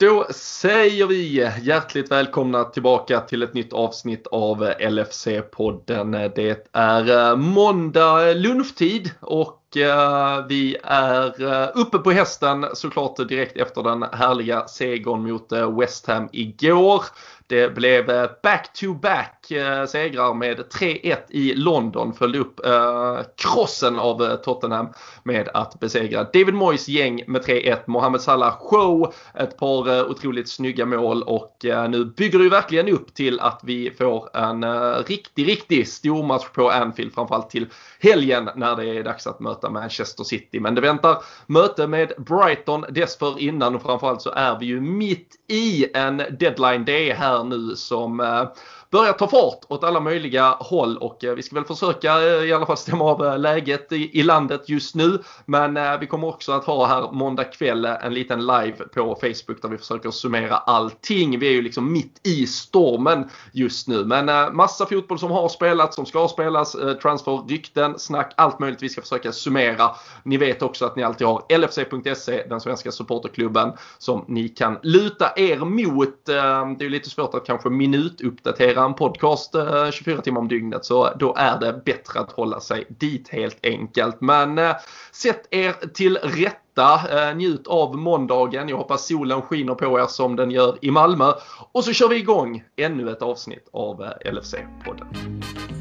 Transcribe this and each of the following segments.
Då säger vi hjärtligt välkomna tillbaka till ett nytt avsnitt av LFC-podden. Det är eh, måndag lunchtid och eh, vi är eh, uppe på hästen såklart direkt efter den härliga segern mot West Ham igår. Det blev eh, back-to-back eh, segrar med 3-1 i London. Följde upp eh, krossen av Tottenham med att besegra David Moyes gäng med 3-1. Mohamed Salah show, ett par otroligt snygga mål och nu bygger det verkligen upp till att vi får en riktig, riktig stor match på Anfield. Framförallt till helgen när det är dags att möta Manchester City. Men det väntar möte med Brighton dessförinnan och framförallt så är vi ju mitt i en deadline day här nu som eh, börjar ta fart åt alla möjliga håll och eh, vi ska väl försöka eh, i alla fall stämma av eh, läget i, i landet just nu. Men vi kommer också att ha här måndag kväll en liten live på Facebook där vi försöker summera allting. Vi är ju liksom mitt i stormen just nu. Men massa fotboll som har spelats, som ska spelas, transfer, rykten, snack, allt möjligt vi ska försöka summera. Ni vet också att ni alltid har LFC.se, den svenska supporterklubben, som ni kan luta er mot. Det är ju lite svårt att kanske minutuppdatera leverera en podcast eh, 24 timmar om dygnet så då är det bättre att hålla sig dit helt enkelt. Men eh, sätt er till rätta, eh, njut av måndagen. Jag hoppas solen skiner på er som den gör i Malmö. Och så kör vi igång ännu ett avsnitt av LFC-podden.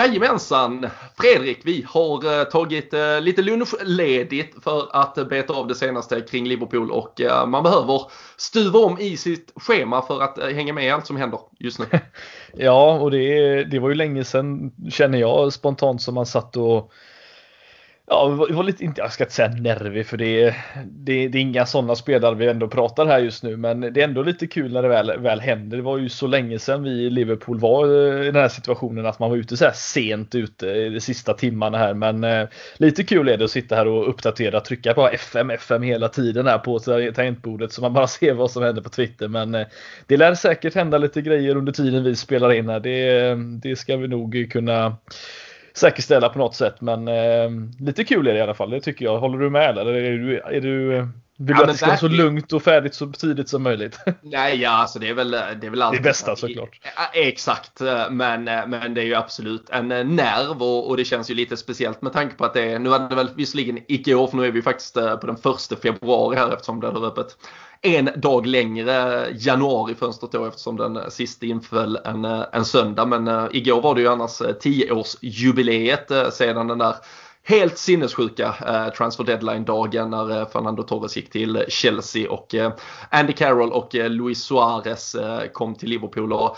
Jajamensan! Fredrik, vi har eh, tagit eh, lite lunchledigt för att beta av det senaste kring Liverpool och eh, man behöver stuva om i sitt schema för att hänga med i allt som händer just nu. ja, och det, det var ju länge sedan känner jag spontant som man satt och Ja, vi var lite, inte, jag ska inte säga nervig för det, det, det är inga sådana spelare vi ändå pratar här just nu. Men det är ändå lite kul när det väl, väl händer. Det var ju så länge sedan vi i Liverpool var eh, i den här situationen att man var ute så här sent ute i de sista timmarna här. Men eh, lite kul är det att sitta här och uppdatera, trycka på FM, FM hela tiden här på tangentbordet så man bara ser vad som händer på Twitter. Men eh, det lär säkert hända lite grejer under tiden vi spelar in här. Det, eh, det ska vi nog kunna säkerställa på något sätt. Men eh, lite kul är det i alla fall, det tycker jag. Håller du med eller är du, är du eh, vill du ja, att det ska vara så lugnt och färdigt så tidigt som möjligt? Nej, ja, alltså det är väl, det är väl alltid... Det bästa såklart. Exakt, men, men det är ju absolut en nerv och, och, det känns ju lite speciellt med tanke på att det är, nu är det väl visserligen igår för nu är vi faktiskt eh, på den första februari här eftersom det är öppet en dag längre januarifönstret då eftersom den sista inföll en, eh, en söndag. Men uh, igår var det ju annars eh, 10-årsjubileet uh, sedan den där helt sinnessjuka eh, transfer deadline-dagen när eh, Fernando Torres gick till Chelsea och eh, Andy Carroll och Luis Suarez kom till Liverpool. Och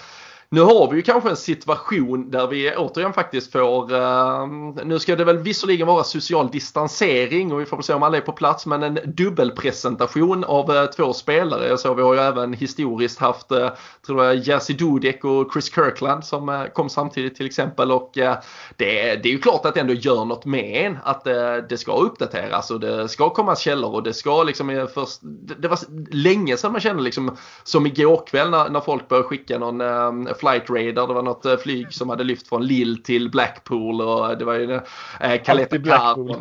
nu har vi ju kanske en situation där vi återigen faktiskt får, eh, nu ska det väl visserligen vara social distansering och vi får väl se om alla är på plats, men en dubbelpresentation av eh, två spelare. Så vi har ju även historiskt haft, eh, tror jag, Jerzy Dudek och Chris Kirkland som eh, kom samtidigt till exempel och eh, det, det, är ju klart att det ändå gör något med en att eh, det ska uppdateras och det ska komma källor och det ska liksom först, det, det var länge sedan man kände liksom som igår kväll när, när folk började skicka någon ehm, flight radar. Det var något eh, flyg som hade lyft från Lille till Blackpool och det var ju eh, Caleta Blackpool.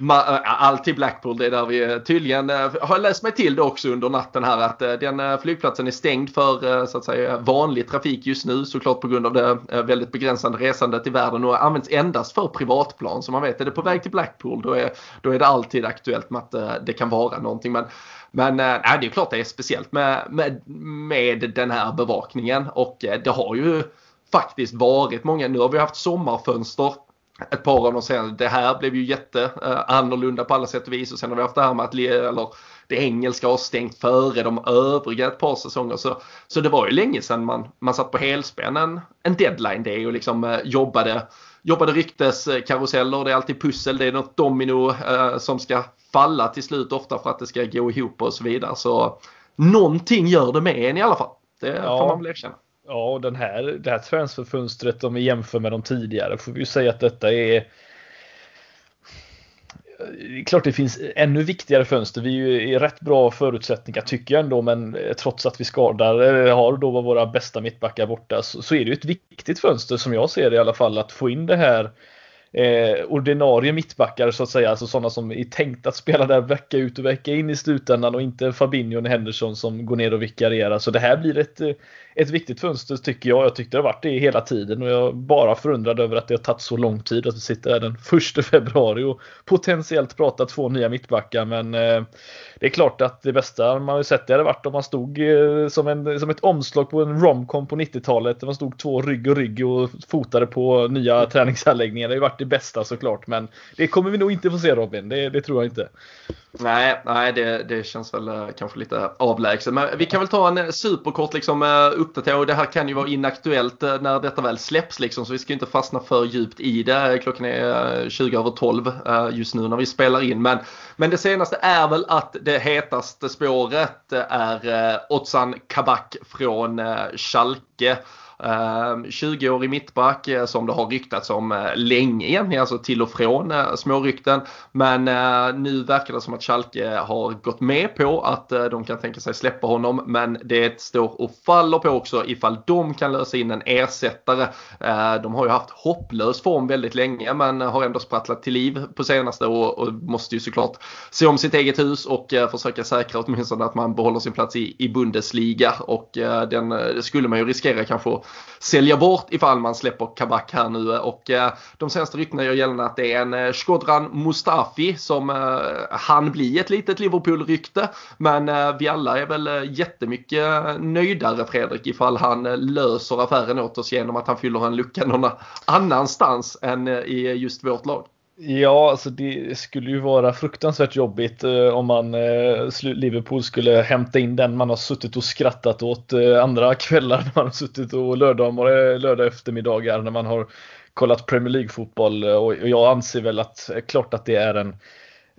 Eh, alltid Blackpool, det är där vi tydligen har läst mig till det också under natten här att den flygplatsen är stängd för så att säga vanlig trafik just nu såklart på grund av det väldigt begränsade resandet i världen och används endast för privatplan. Så man vet, är det på väg till Blackpool då är, då är det alltid aktuellt med att det kan vara någonting. Men men äh, det är klart det är speciellt med, med, med den här bevakningen och eh, det har ju faktiskt varit många, nu har vi haft sommarfönster ett par av dem sen. Det här blev ju jätte äh, annorlunda på alla sätt och vis och sen har vi haft det här med att eller, det engelska har stängt före de övriga ett par säsonger. Så, så det var ju länge sedan man, man satt på helspänn en, en deadline day och liksom jobbade, jobbade rykteskaruseller. Det är alltid pussel, det är något domino eh, som ska falla till slut ofta för att det ska gå ihop och så vidare. Så någonting gör det med en i alla fall. Det ja. får man väl erkänna. Ja, och den här, det här transferfönstret om vi jämför med de tidigare får vi ju säga att detta är det är klart det finns ännu viktigare fönster. Vi är ju i rätt bra förutsättningar tycker jag ändå, men trots att vi skadar, eller har då våra bästa mittbackar borta, så, så är det ju ett viktigt fönster som jag ser det i alla fall, att få in det här eh, ordinarie mittbackar så att säga, alltså sådana som är tänkt att spela där vecka ut och vecka in i slutändan och inte Fabinho och Henderson som går ner och vikarierar. Så det här blir ett, eh, ett viktigt fönster tycker jag. Jag tyckte det har varit det hela tiden och jag bara förundrad över att det har tagit så lång tid att vi sitter här den 1 februari och potentiellt pratar två nya mittbackar. Men eh, det är klart att det bästa man har sett det hade varit om man stod eh, som, en, som ett omslag på en romcom på 90-talet. Där man stod två rygg och rygg och fotade på nya träningsanläggningar. Det har ju varit det bästa såklart. Men det kommer vi nog inte få se Robin. Det, det tror jag inte. Nej, nej det, det känns väl eh, kanske lite avlägset. Men vi kan väl ta en eh, superkort liksom, eh, uppdatering. Det här kan ju vara inaktuellt när detta väl släpps liksom, så vi ska inte fastna för djupt i det. Klockan är 20 över 12 just nu när vi spelar in. Men, men det senaste är väl att det hetaste spåret är Otsan Kabak från Schalke. Ehm, 20-årig mittback eh, som det har ryktats om eh, länge egentligen, alltså till och från eh, små smårykten. Men nu verkar det som att Schalke har gått med på att de kan tänka sig släppa honom. Men det står och faller på också ifall de kan lösa in en ersättare. Ehm, de har ju haft hopplös form väldigt länge men har ändå sprattlat till liv på senaste och, och måste ju såklart se om sitt eget hus och försöka säkra åtminstone att man behåller sin plats i, Bundesliga. Och den skulle man ju riskera kanske sälja bort ifall man släpper Kabak här nu. Och eh, de senaste ryktena gör gällande att det är en eh, Shkodran Mustafi som eh, han bli ett litet Liverpool-rykte. Men eh, vi alla är väl eh, jättemycket eh, nöjdare Fredrik ifall han löser affären åt oss genom att han fyller en lucka någon annanstans än i just vårt lag. Ja, alltså det skulle ju vara fruktansvärt jobbigt eh, om man eh, Liverpool skulle hämta in den man har suttit och skrattat åt eh, andra kvällar när man har suttit och lördag, eh, lördag eftermiddagar när man har kollat Premier League-fotboll eh, och jag anser väl att eh, klart att det är en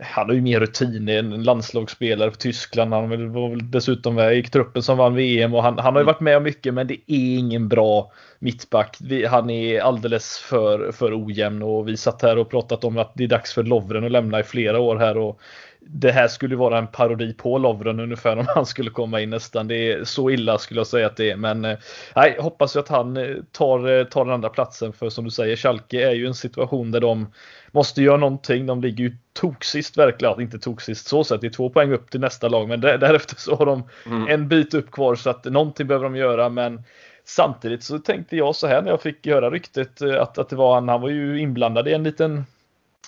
han har ju mer rutin, en landslagsspelare för Tyskland. Han var väl dessutom med i truppen som vann VM och han, han har ju mm. varit med om mycket men det är ingen bra mittback. Han är alldeles för, för ojämn och vi satt här och pratat om att det är dags för Lovren att lämna i flera år här och det här skulle vara en parodi på Lovren ungefär om han skulle komma in nästan. Det är så illa skulle jag säga att det är. Men eh, nej, hoppas att han eh, tar, eh, tar den andra platsen. För som du säger, Schalke är ju en situation där de måste göra någonting. De ligger ju toksist verkligen. Inte toksist så sett. Det är två poäng upp till nästa lag. Men därefter så har de mm. en bit upp kvar. Så att någonting behöver de göra. Men samtidigt så tänkte jag så här när jag fick höra ryktet att, att det var han. Han var ju inblandad i en liten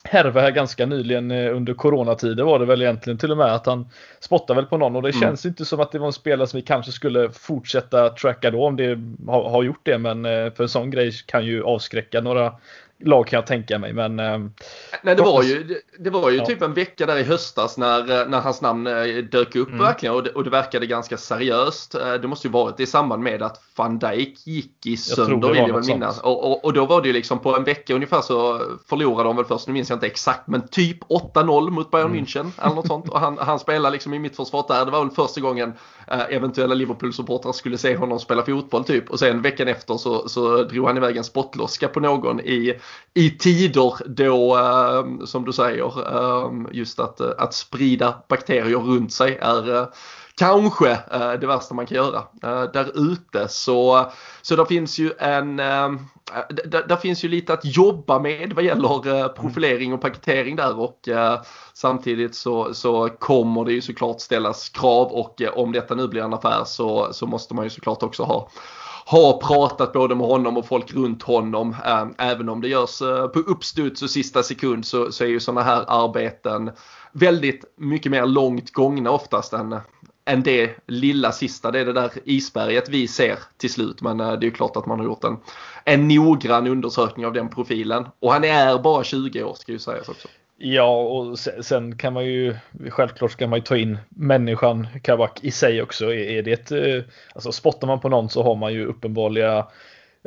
härva här ganska nyligen eh, under coronatider var det väl egentligen till och med att han spottade väl på någon och det mm. känns inte som att det var en spelare som vi kanske skulle fortsätta tracka då om det har, har gjort det men eh, för en sån grej kan ju avskräcka några lag kan jag tänka mig. Men, eh, Nej, det, var ju, det, var ju ja. typ en vecka där i höstas när, när hans namn dök upp mm. verkligen och det, och det verkade ganska seriöst. Det måste ju varit i samband med att van Dijk gick i sönder vill jag väl minnas. Och, och, och, då var det ju liksom på en vecka ungefär så förlorade de väl först, nu minns jag inte exakt, men typ 8-0 mot Bayern mm. München eller något sånt. Och han, han spelade liksom i mittförsvaret där. Det var väl första gången eh, eventuella Liverpool-supportrar skulle se honom spela fotboll typ. Och sen veckan efter så, så drog han iväg en spottloska på någon i, i tider då, eh, som du säger, eh, just att, eh, att sprida bakterier runt sig är eh, kanske eh, det värsta man kan göra eh, där ute. Så, så det finns ju en där, där, finns ju lite att jobba med vad gäller profilering och paketering där och samtidigt så, så kommer det ju såklart ställas krav och om detta nu blir en affär så, så måste man ju såklart också ha har pratat både med honom och folk runt honom. Även om det görs eh, på uppstuds och sista sekund så, så är ju sådana här arbeten väldigt mycket mer långt gångna oftast än än det lilla sista. Det är det där isberget vi ser till slut. Men eh, det är ju klart att man har gjort en, en noggrann undersökning av den profilen. Och han är bara 20 år ska ju sägas också. Ja, och sen kan man ju självklart ska man ju ta in människan Kavak i sig också. Är det ett, eh, alltså spottar man på någon så har man ju uppenbarliga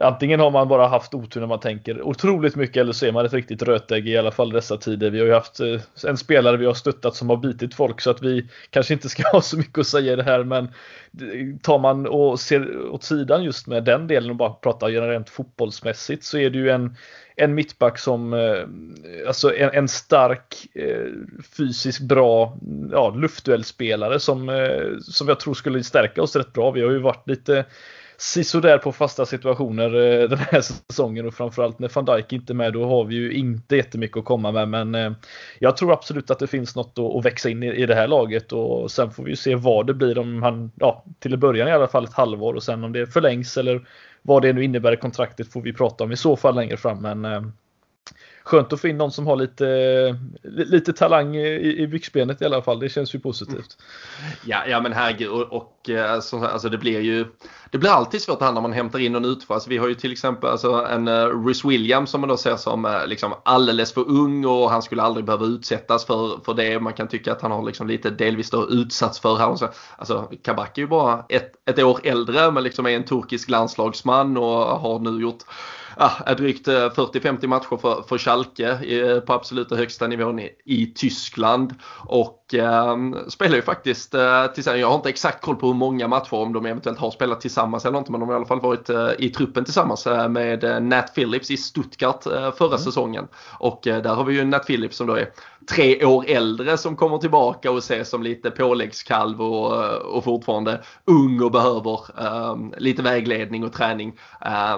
Antingen har man bara haft otur när man tänker otroligt mycket eller så är man ett riktigt rötägg i alla fall dessa tider. Vi har ju haft eh, en spelare vi har stöttat som har bitit folk så att vi kanske inte ska ha så mycket att säga i det här men tar man och ser åt sidan just med den delen och bara pratar rent fotbollsmässigt så är det ju en, en mittback som, eh, alltså en, en stark, eh, fysiskt bra ja, luftduellspelare som, eh, som jag tror skulle stärka oss rätt bra. Vi har ju varit lite sisådär på fasta situationer eh, den här säsongen och framförallt när van Dijk inte är med då har vi ju inte jättemycket att komma med men eh, jag tror absolut att det finns något att växa in i det här laget och sen får vi ju se vad det blir om han, ja till början i alla fall ett halvår och sen om det förlängs eller vad det nu innebär i kontraktet får vi prata om i så fall längre fram men eh, skönt att få in någon som har lite, eh, lite talang i, i byxbenet i alla fall. Det känns ju positivt. Mm. Ja, ja men herregud. Och, och alltså, alltså det blir ju det blir alltid svårt här när man hämtar in någon utifrån. Alltså, vi har ju till exempel alltså, en uh, Rhys Williams som man då ser som uh, liksom alldeles för ung och han skulle aldrig behöva utsättas för, för det. Man kan tycka att han har liksom lite delvis då utsatts för här. Så, alltså Kabak är ju bara ett, ett år äldre men liksom är en turkisk landslagsman och har nu gjort ja, drygt eh, 40-50 matcher för, för Schalke eh, på absoluta högsta nivån i, i Tyskland. Och eh, spelar ju faktiskt eh, tillsammans, jag har inte exakt koll på hur många matcher om de eventuellt har spelat tillsammans eller inte men de har i alla fall varit eh, i truppen tillsammans eh, med eh, Nat Phillips i Stuttgart eh, förra mm. säsongen. Och där har vi ju Nat Phillips som då är tre år äldre som kommer tillbaka och ses som lite påläggskalv och, och fortfarande ung och behöver lite vägledning och träning.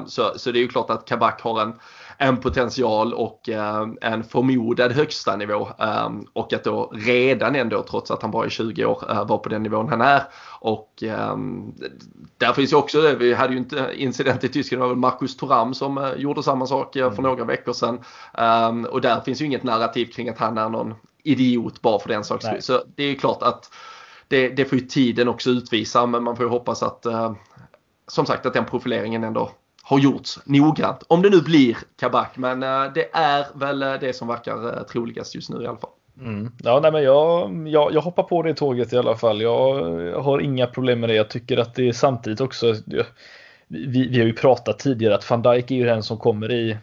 så, så det är ju klart att Kabak har en en potential och eh, en förmodad högsta nivå eh, och att då redan ändå trots att han bara är 20 år eh, var på den nivån han är. Och där finns ju också, vi hade ju inte incident i Tyskland, det var Marcus Thuram som gjorde samma sak för mm. några veckor sedan. och där finns ju inget narrativ kring att han är någon idiot bara för den sakens skull. Så det är ju klart att det, det får ju tiden också utvisa men man får ju hoppas att som sagt att den profileringen ändå har gjorts noggrant. Om det nu blir Kabak, men eh, det är väl eh, det som verkar eh, troligast just nu i alla fall. Mm. Ja, nej, men jag, jag, jag hoppar på det tåget i alla fall. Jag har inga problem med det. Jag tycker att det är samtidigt också. Vi, vi har ju pratat tidigare att van Dijk är ju den som kommer i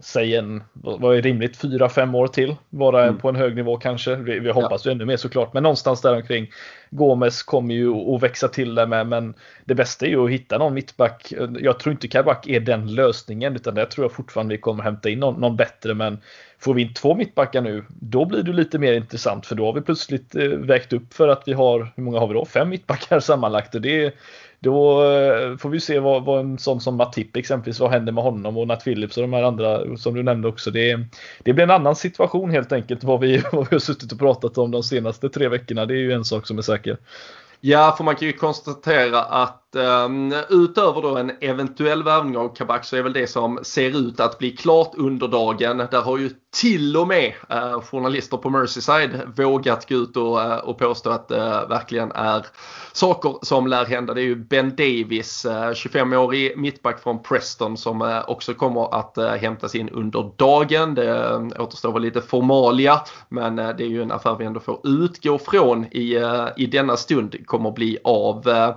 säg en, vad är rimligt, fyra fem år till. Vara mm. på en hög nivå kanske. Vi, vi hoppas ja. ju ännu mer såklart, men någonstans där omkring. Gomes kommer ju att växa till det med, men det bästa är ju att hitta någon mittback. Jag tror inte Kabak är den lösningen, utan det tror jag fortfarande vi kommer hämta in någon, någon bättre. Men får vi in två mittbackar nu, då blir det lite mer intressant, för då har vi plötsligt eh, vägt upp för att vi har, hur många har vi då? Fem mittbackar sammanlagt. Och det, då eh, får vi se vad, vad en sån som Matip exempelvis, vad händer med honom och Nat Phillips och de här andra som du nämnde också. Det, det blir en annan situation helt enkelt vad vi, vad vi har suttit och pratat om de senaste tre veckorna. Det är ju en sak som är säker. Ja, för man kan ju konstatera att Ehm, utöver då en eventuell värvning av Kabak så är väl det som ser ut att bli klart under dagen. Där har ju till och med eh, journalister på Merseyside vågat gå ut och, eh, och påstå att det verkligen är saker som lär hända. Det är ju Ben Davis, 25-årig mittback från Preston som också kommer att hämtas in under dagen. Det återstår väl lite formalia men det är ju en affär vi ändå får utgå från i, i denna stund kommer att bli av.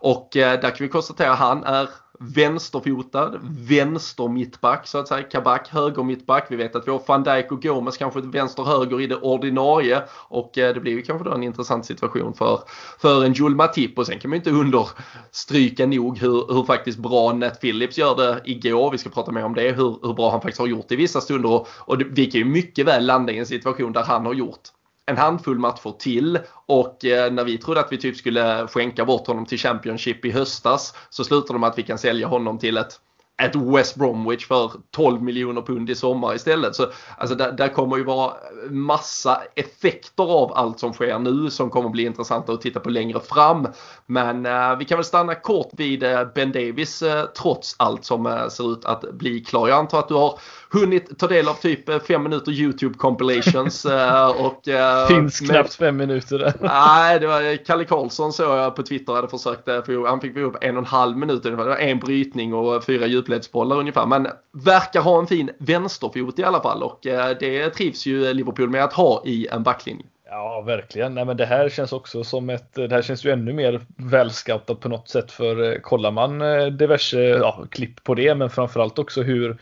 Och Eh, där kan vi konstatera att han är vänsterfotad, vänster mittback så att säga. Kabak höger mittback. Vi vet att vi har van Dijk och Gomes kanske vänster-höger i det ordinarie och eh, det blir ju kanske då en intressant situation för, för en Jules Matip och sen kan man ju inte understryka nog hur, hur faktiskt bra Nat Phillips gör det igår. Vi ska prata mer om det, hur, hur bra han faktiskt har gjort i vissa stunder och, och vi kan ju mycket väl landa i en situation där han har gjort en handfull matcher till. Och eh, när vi trodde att vi typ skulle skänka bort honom till Championship i höstas så slutade de med att vi kan sälja honom till ett ett West Bromwich för 12 miljoner pund i sommar istället. Så alltså, där, där, kommer ju vara massa effekter av allt som sker nu som kommer bli intressanta att titta på längre fram. Men eh, vi kan väl stanna kort vid eh, Ben Davis eh, trots allt som eh, ser ut att bli klar. Jag antar att du har hunnit ta del av typ eh, fem minuter YouTube compilations. Eh, och, Finns med, knappt fem minuter där. Nej, det var Kalle Karlsson såg jag på Twitter hade försökt. För han fick upp en och en halv minut. Det var en brytning och fyra djupledsbollar ungefär. Men verkar ha en fin vänsterfot i alla fall och eh, det trivs ju Liverpool med att ha i en backlinje. Ja, verkligen. Nej, men det här känns också som ett, det här känns ju ännu mer välscoutat på något sätt för eh, kollar man eh, diverse ja, klipp på det, men framförallt också hur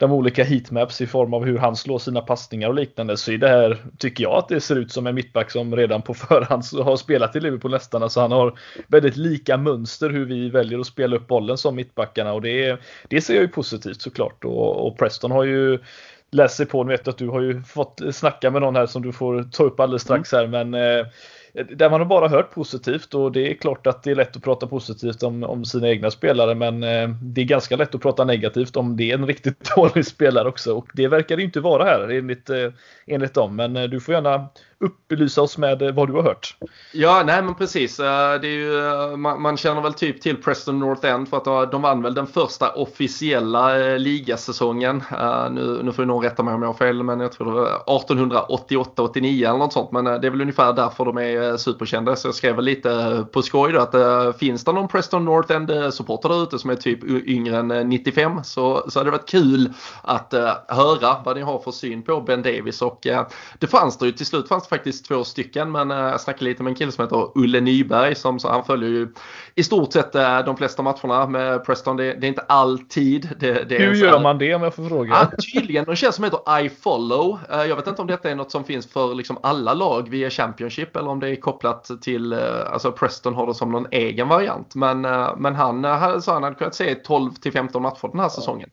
de olika heatmaps i form av hur han slår sina passningar och liknande så är det här, tycker jag att det ser ut som en mittback som redan på förhand har spelat i Liverpool nästan. Alltså han har väldigt lika mönster hur vi väljer att spela upp bollen som mittbackarna och det, det ser jag ju positivt såklart och, och Preston har ju läst sig på, nu vet att du har ju fått snacka med någon här som du får ta upp alldeles strax här men eh, Eh, där man har bara hört positivt och det är klart att det är lätt att prata positivt om, om sina egna spelare men eh, det är ganska lätt att prata negativt om det är en riktigt dålig spelare också och det verkar det inte vara här enligt, eh, enligt dem. Men eh, du får gärna upplysa oss med eh, vad du har hört. Ja, nej men precis. Eh, det är ju, eh, man, man känner väl typ till Preston North End för att de vann väl den första officiella ligasäsongen. Nu, nu får någon rätta mig om jag har fel men jag tror det var 1888-89 eller något sånt men det är väl ungefär därför de är superkända. Så jag skrev väl lite på skoj då att finns det någon Preston North End supporter där ute som är typ yngre än 95 så, så hade det varit kul att höra vad ni har för syn på Ben Davis och det fanns det ju till slut fanns det faktiskt två stycken men jag snackade lite med en kille som heter Ulle Nyberg som så han följer ju i stort sett de flesta matcherna med Preston. Det, det är inte alltid. Det, det Hur gör man det om jag får fråga? Ja, tydligen en tjänst som heter iFollow. Jag vet inte om detta är något som finns för liksom alla lag via Championship eller om det är kopplat till, eh, alltså Preston har det som någon egen variant. Men, eh, men han eh, sa han hade kunnat se 12 till 15 matcher den här säsongen.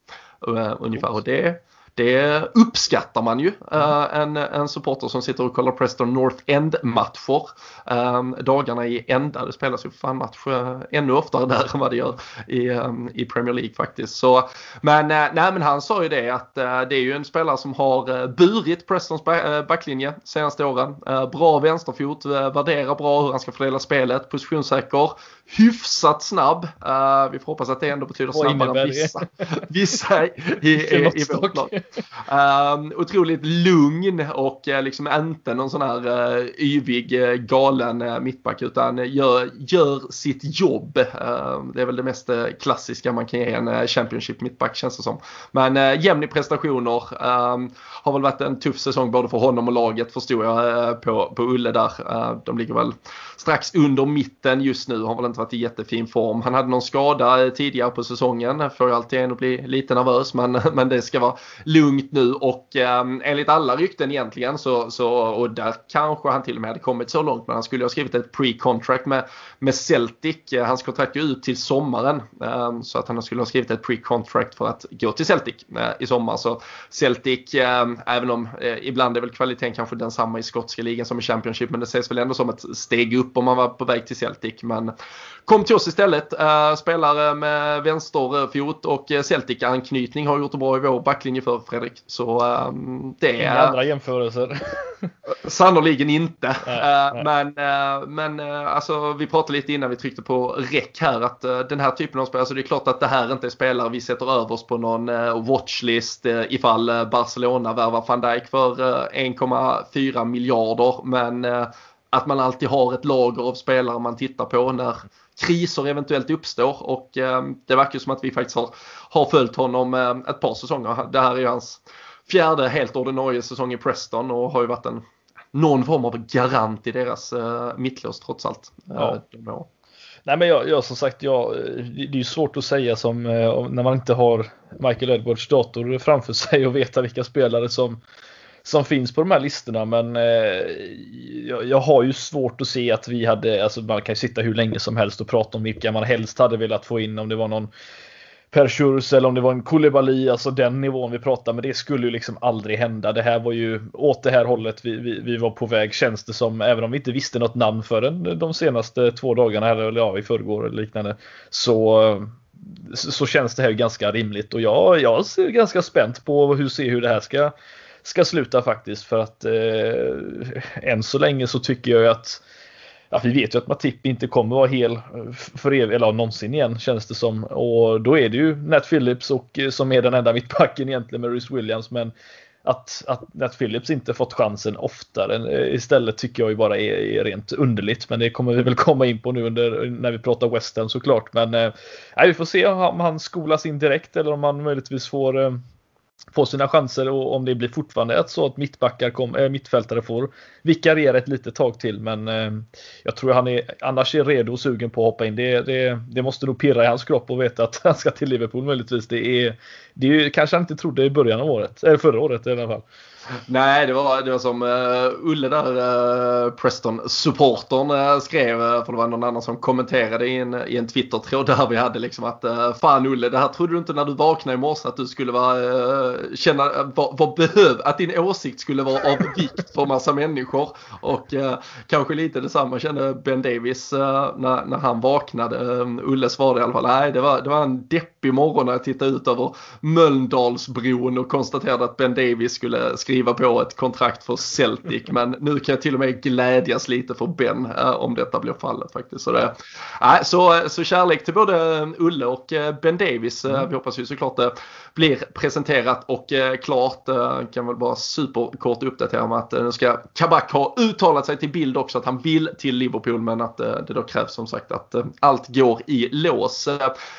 Ungefär och det det uppskattar man ju. Eh, en, en supporter som sitter och kollar Preston North End-matcher. Ehm, dagarna i ända. Det spelas ju fan match eh, ännu oftare där än vad det gör i, ehm, i Premier League faktiskt. Så, men, eh, nej, men han sa ju det att det är ju en spelare som har burit Prestons backlinje senaste åren. bra vänsterfot, värderar bra hur han ska fördela spelet, positionssäker, hyfsat snabb. vi får hoppas att det ändå betyder snabbare än vissa, vissa i, i, i, vårt lag. Um, otroligt lugn och uh, liksom inte någon sån här uh, yvig, uh, galen uh, mittback utan gör, gör sitt jobb. Uh, det är väl det mest klassiska man kan ge en Championship mittback känns det som. Men uh, jämn i prestationer. Um, har väl varit en tuff säsong både för honom och laget förstod jag på, på Ulle där. de ligger väl strax under mitten just nu. Har väl inte varit i jättefin form. Han hade någon skada eh, tidigare på säsongen. Får ju alltid en att bli lite nervös men, men det ska vara lugnt nu och eh, enligt alla rykten egentligen så, så och där kanske han till och med hade kommit så långt men han skulle ha skrivit ett pre-contract med, med Celtic. Eh, hans kontrakt går ut till sommaren eh, så att han skulle ha skrivit ett pre-contract för att gå till Celtic eh, i sommar. Så Celtic, ehm, även om eh, ibland är väl kvaliteten kanske densamma i skotska ligan som i Championship men det ses väl ändå som ett steg upp om man var på väg till Celtic. Men kom till oss istället. Uh, spelare med vänsterfot och Celtic-anknytning har gjort det bra i vår backlinje för Fredrik. Så um, det är... Inga andra jämförelser. Sannoliken inte. Nej, nej. Men, men alltså, vi pratade lite innan vi tryckte på räck här att den här typen av spelare, alltså det är klart att det här inte är spelare vi sätter över oss på någon watchlist ifall Barcelona värvar van Dijk för 1,4 miljarder. Men att man alltid har ett lager av spelare man tittar på när kriser eventuellt uppstår och eh, det verkar som att vi faktiskt har, har följt honom eh, ett par säsonger. Det här är ju hans fjärde helt ordinarie säsong i Preston och har ju varit en någon form av garant i deras eh, mittlås trots allt. Eh, ja. Nej men jag, jag som sagt, jag, det är ju svårt att säga som när man inte har Michael Edwards dator framför sig och veta vilka spelare som som finns på de här listorna men eh, jag, jag, har ju svårt att se att vi hade, alltså man kan ju sitta hur länge som helst och prata om vilka man helst hade velat få in om det var någon Per eller om det var en Kulibali, alltså den nivån vi pratar men det skulle ju liksom aldrig hända. Det här var ju åt det här hållet vi, vi, vi var på väg känns det som, även om vi inte visste något namn förrän de senaste två dagarna eller ja, i förrgår eller liknande. Så så känns det här ganska rimligt och jag, jag är ganska spänt på hur se hur det här ska ska sluta faktiskt för att eh, än så länge så tycker jag att Ja, vi vet ju att Matip inte kommer vara hel eh, för evigt, eller någonsin igen känns det som. Och då är det ju Nat Phillips och, eh, som är den enda mittbacken egentligen med Rhys Williams. Men att, att Nat Phillips inte fått chansen oftare eh, istället tycker jag ju bara är, är, rent underligt. Men det kommer vi väl komma in på nu under, när vi pratar Western såklart. Men eh, vi får se om han skolas in direkt eller om han möjligtvis får eh, få sina chanser och om det blir fortfarande ett så att mittbackar kom, äh, mittfältare får vikariera ett litet tag till. Men äh, jag tror han är annars är redo och sugen på att hoppa in. Det, det, det måste nog pirra i hans kropp och veta att han ska till Liverpool möjligtvis. Det är, det är kanske han inte trodde i början av året, eller förra året i alla fall. Nej, det var, det var som uh, Ulle där, uh, Preston-supportern uh, skrev, uh, för det var någon annan som kommenterade i en, i en Twitter-tråd där vi hade liksom att uh, fan Ulle, det här trodde du inte när du vaknade i morse att du skulle vara, uh, känna, vad, vad behöv, att din åsikt skulle vara av vikt för massa människor. Och kanske lite detsamma kände Ben Davis när, när han vaknade. Ulle svarade i alla fall, nej det var, det var en deppig morgon när jag tittade ut över Mölndalsbron och konstaterade att Ben Davis skulle skriva skriva på ett kontrakt för Celtic. Men nu kan jag till och med glädjas lite för Ben äh, om detta blir fallet faktiskt. Så, det, så, så kärlek till både Ulle och eh, Ben Davis. Eh, mm. Vi hoppas ju såklart det blir presenterat och eh, klart. Eh, kan väl bara superkort uppdatera med att nu ska Kabak ha uttalat sig till bild också att han vill till Liverpool men att det då krävs som sagt att allt går i lås.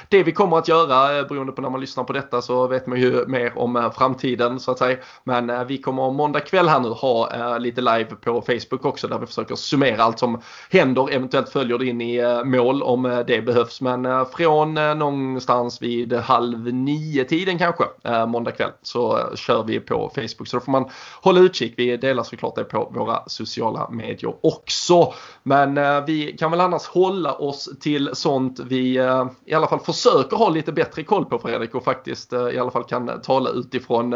Det vi kommer att göra beroende på när man lyssnar på detta så vet man ju mer om framtiden så att säga. Men vi kommer måndag kväll här nu ha eh, lite live på Facebook också där vi försöker summera allt som händer. Eventuellt följer det in i eh, mål om eh, det behövs. Men eh, från eh, någonstans vid halv nio tiden kanske eh, måndag kväll så eh, kör vi på Facebook. Så då får man hålla utkik. Vi delar såklart det på våra sociala medier också. Men eh, vi kan väl annars hålla oss till sånt vi eh, i alla fall försöker ha lite bättre koll på Fredrik och faktiskt i alla fall kan tala utifrån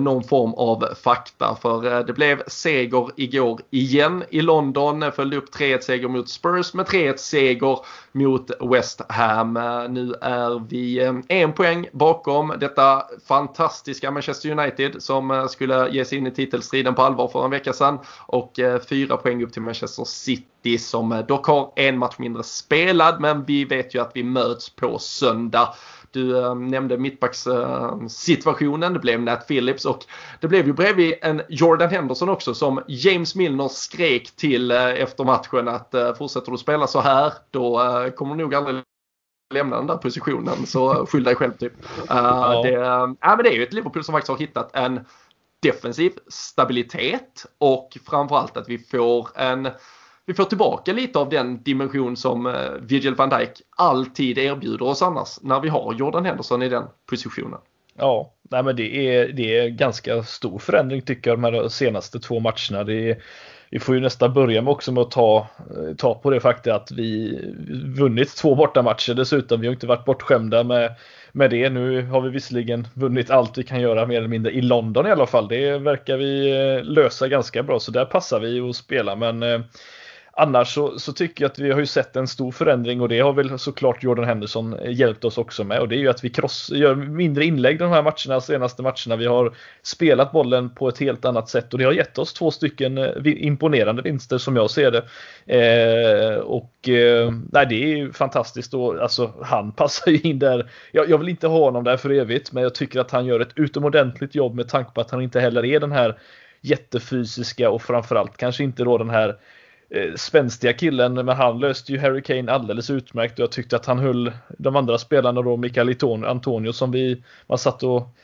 någon form av fakta. För eh, det blev seger igår igen i London. Följde upp 3-1 seger mot Spurs med 3-1 seger mot West Ham. Eh, nu är vi eh, en poäng bakom detta fantastiska Manchester United som skulle ge sig in i titelstriden på allvar för en vecka sedan. Och fyra poäng upp till Manchester City som dock har en match mindre spelad men vi vet ju att vi möts på söndag. Du äh, nämnde mittbackssituationen, äh, det blev Nat Phillips och det blev ju bredvid en Jordan Henderson också som James Milner skrek till äh, efter matchen att äh, fortsätter du spela så här då kommer du nog aldrig lämna den där positionen så skyll dig själv typ. ja. Det, äh, men det är ju ett Liverpool som faktiskt har hittat en defensiv stabilitet och framförallt att vi får en vi får tillbaka lite av den dimension som eh, Virgil van Dijk alltid erbjuder oss annars när vi har Jordan Henderson i den positionen. Ja, nej men det är, det är ganska stor förändring tycker jag de här senaste två matcherna. Det är, vi får ju nästan börja med också med att ta, eh, ta på det faktum att vi vunnit två bortamatcher dessutom. Vi har inte varit bortskämda med, med det. Nu har vi visserligen vunnit allt vi kan göra mer eller mindre i London i alla fall. Det verkar vi eh, lösa ganska bra så där passar vi att spela men eh, annars så, så, tycker jag att vi har ju sett en stor förändring och det har väl såklart Jordan Henderson eh, hjälpt oss också med och det är ju att vi cross, gör mindre inlägg de här matcherna, senaste matcherna. Vi har spelat bollen på ett helt annat sätt och det har gett oss två stycken eh, imponerande vinster som jag ser det. Eh, och eh, nej, det är ju fantastiskt och alltså han passar ju in där. Jag, jag vill inte ha honom där för evigt, men jag tycker att han gör ett utomordentligt jobb med tanke på att han inte heller är den här jättefysiska och framförallt kanske inte då den här Eh, spänstiga killen, men han löste ju Harry Kane alldeles utmärkt. Och jag tyckte att han höll de andra spelarna då, Mikael Antonio som vi, man satt och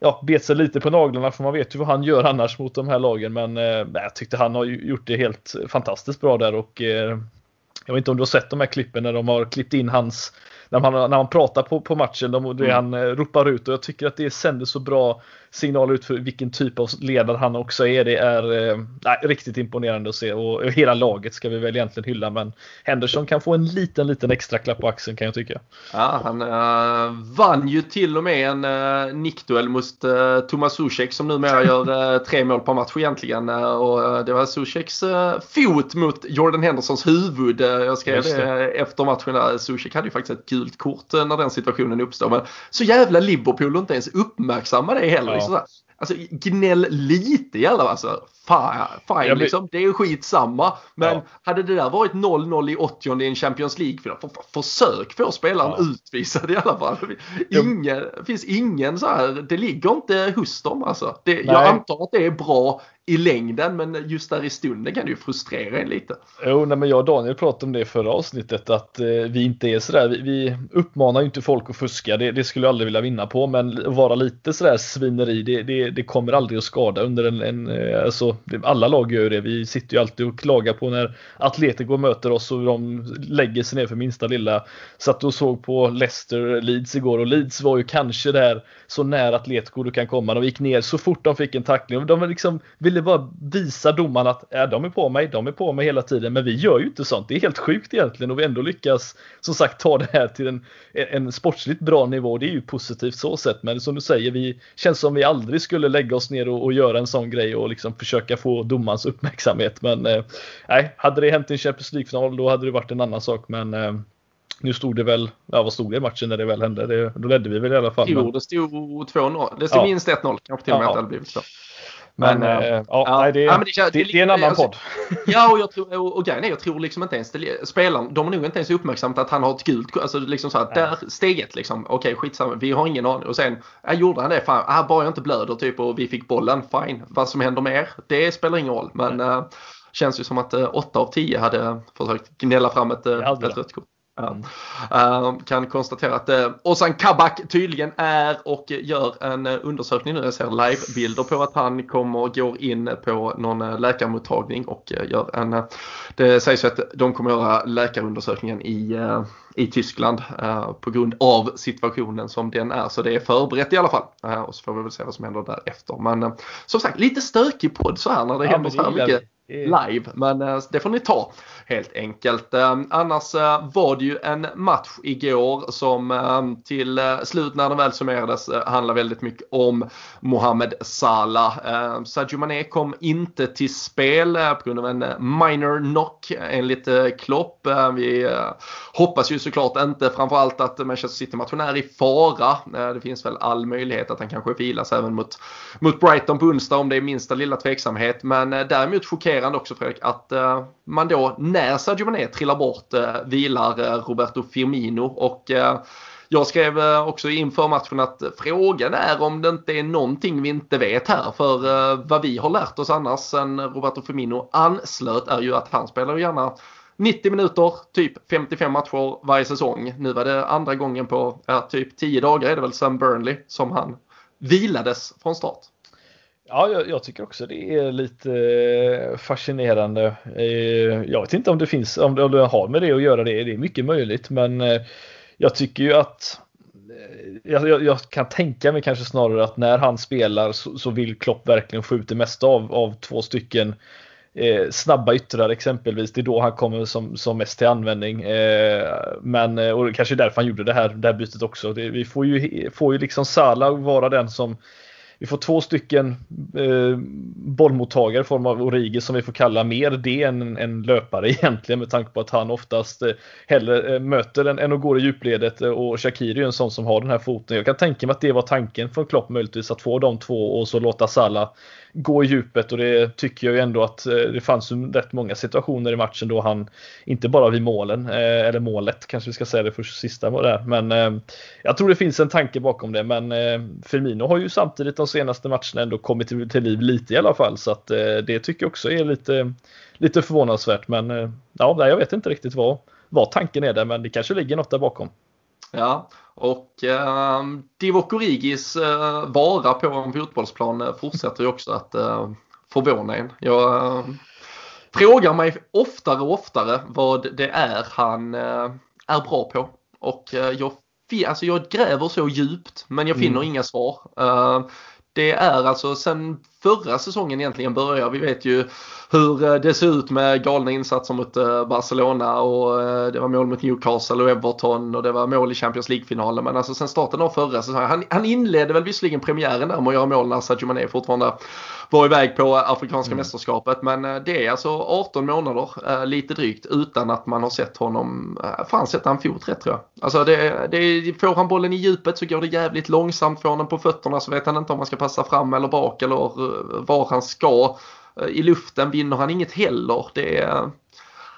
ja, bet sig lite på naglarna för man vet ju vad han gör annars mot de här lagen men eh, jag tyckte han har gjort det helt fantastiskt bra där och eh, jag vet inte om du har sett de här klippen när de har klippt in hans när man, när man pratar på, på matchen, de, det mm. han eh, ropar ut och jag tycker att det sänder så bra signaler ut för vilken typ av ledare han också är. Det är eh, riktigt imponerande att se och, hela laget ska vi väl egentligen hylla men Henderson kan få en liten, liten extra klapp på axeln kan jag tycka. Ja, han uh, vann ju till och med en uh, nickduell mot uh, Tomas Zuzek som numera gör uh, tre mål per match egentligen. och det var Zuzeks fot mot Jordan Hendersons huvud. jag skrev det. efter matchen. Zuzek hade ju faktiskt ett gult kort när den situationen uppstod. Men så jävla Liverpool inte ens uppmärksamma det heller. Ja sådär. Alltså gnäll lite i alla fall. Alltså, fine, liksom. Det är skitsamma. Men ja. hade det där varit 0-0 i 80 i en Champions League-final, för, för, försök få spelaren ja. utvisad i alla fall. Ingen, det finns ingen så här, det ligger inte hos dem alltså. Det, jag antar att det är bra i längden men just där i stunden kan det ju frustrera en lite. Jo, nej, men jag och Daniel pratade om det i förra avsnittet att eh, vi inte är sådär, vi, vi uppmanar ju inte folk att fuska, det, det, skulle jag aldrig vilja vinna på, men vara lite sådär svineri, det, det, det kommer aldrig att skada under en, en eh, alltså alla lag gör det, vi sitter ju alltid och klagar på när Atletico möter oss och de lägger sig ner för minsta lilla. Satt och såg på Leicester Leeds igår och Leeds var ju kanske där så nära Atletico du kan komma, de gick ner så fort de fick en tackling, de liksom ville bara visa domaren att ja, de är på mig, de är på mig hela tiden. Men vi gör ju inte sånt. Det är helt sjukt egentligen och vi ändå lyckas som sagt ta det här till en, en sportsligt bra nivå. Det är ju positivt så sett. Men som du säger, vi känns som vi aldrig skulle lägga oss ner och, och göra en sån grej och liksom försöka få domarens uppmärksamhet. Men eh, nej, hade det hänt i en Champions League-final då hade det varit en annan sak. Men eh, nu stod det väl, ja vad stod det i matchen när det väl hände? Det, då ledde vi väl i alla fall. Jo, det stod 2-0. Det stod ja. minst 1-0, kanske till och med ja, att det hade blivit så. Men, men äh, ja, nej, det, ja, det, det, det, är en annan alltså, podd. Ja, och, jag tror, och, och grejen är, jag tror liksom inte ens spelaren, de har nog inte ens uppmärksammat att han har ett gult Alltså liksom så här, där steget liksom, okej okay, skitsamma, vi har ingen aning. Och sen, ja, gjorde han det, fan, ah, bara jag inte blöder typ och vi fick bollen, fine. Vad som händer mer, det spelar ingen roll. Men äh, känns ju som att äh, 8 av 10 hade försökt gnälla fram ett, äh, ett rött kort. Mm. Uh, kan konstatera att uh, Ozan Kabak tydligen är och gör en uh, undersökning nu. Jag ser livebilder på att han kommer och går in på någon uh, läkarmottagning och gör en... Det sägs ju att de kommer göra läkarundersökningen i, i Tyskland på grund av situationen som den är. Så det är förberett i alla fall. och så får vi väl se vad som händer därefter. Men som sagt, lite stökig podd så här när det ja, händer så här mycket live. Men eh, det får ni ta helt enkelt. Eh, annars eh, var det ju en match igår som till slut när den väl summerades handlar väldigt mycket om Mohamed Salah. Sadio Mané kom inte till spel på grund av en minor knock enligt Klopp. Vi hoppas ju såklart inte framförallt att Manchester City-matchen är i fara. Det finns väl all möjlighet att han kanske vilas även mot, mot Brighton på onsdag om det är minsta lilla tveksamhet. Men däremot chockerande också Fredrik att eh, man då när Sadio Mané trillar bort eh, vilar eh, Roberto Firmino och eh, jag skrev eh, också inför matchen att frågan är om det inte är någonting vi inte vet här. För eh, vad vi har lärt oss annars sen Roberto Firmino anslöt är ju att han spelar gärna 90 minuter, typ 55 matcher varje säsong. Nu var det andra gången på ja, typ 10 dagar är det väl sen Burnley som han vilades från start. Ja, jag, jag, tycker också det är lite eh, fascinerande. Eh, jag vet inte om det finns, om det, om det har med det att göra, det, det är mycket möjligt, men eh, jag tycker ju att jag, jag, kan tänka mig kanske snarare att när han spelar så, så vill Klopp verkligen få ut det mesta av, av två stycken eh, snabba yttrar exempelvis. Det är då han kommer som, som mest till användning. Eh, men och kanske därför han gjorde det här, det här bytet också. Det, vi får ju, får ju liksom Salah vara den som vi får två stycken eh, bollmottagare i form av Origi som vi får kalla mer det än en löpare egentligen med tanke på att han oftast eh, hellre eh, möter än, än och går i djupledet eh, och Shakiri är en sån som har den här foten. Jag kan tänka mig att det var tanken från Klopp möjligtvis att få de två och så låta Salah gå i djupet och det tycker jag ju ändå att eh, det fanns ju rätt många situationer i matchen då han inte bara vid målen, eh, eller målet kanske vi ska säga det först sista var där. Men eh, jag tror det finns en tanke bakom det. Men Firmino har ju samtidigt de senaste matcherna ändå kommit till liv lite i alla fall så att det tycker jag också är lite, lite förvånansvärt. Men ja, jag vet inte riktigt vad, vad tanken är där men det kanske ligger något där bakom. Ja, och eh, Divock Origis eh, vara på en fotbollsplan eh, fortsätter ju också att eh, förvåna en. Jag eh, frågar mig oftare och oftare vad det är han eh, är bra på. Och eh, jag, alltså jag gräver så djupt men jag finner mm. inga svar. Eh, det är alltså sen förra säsongen egentligen börjar. Vi vet ju hur eh, det ser ut med galna insatser mot eh, Barcelona och eh, det var mål mot Newcastle och Everton och det var mål i Champions League-finalen. Men alltså sen starten av förra säsongen, han, han inledde väl visserligen premiären där med att göra mål när Sadio Mané fortfarande var iväg på Afrikanska mm. mästerskapet. Men det är alltså 18 månader, lite drygt, utan att man har sett honom, fan sätta en fot rätt tror jag. Alltså det, det, får han bollen i djupet så går det jävligt långsamt. Får han den på fötterna så vet han inte om han ska passa fram eller bak eller var han ska. Eh, I luften vinner han inget heller. Det är,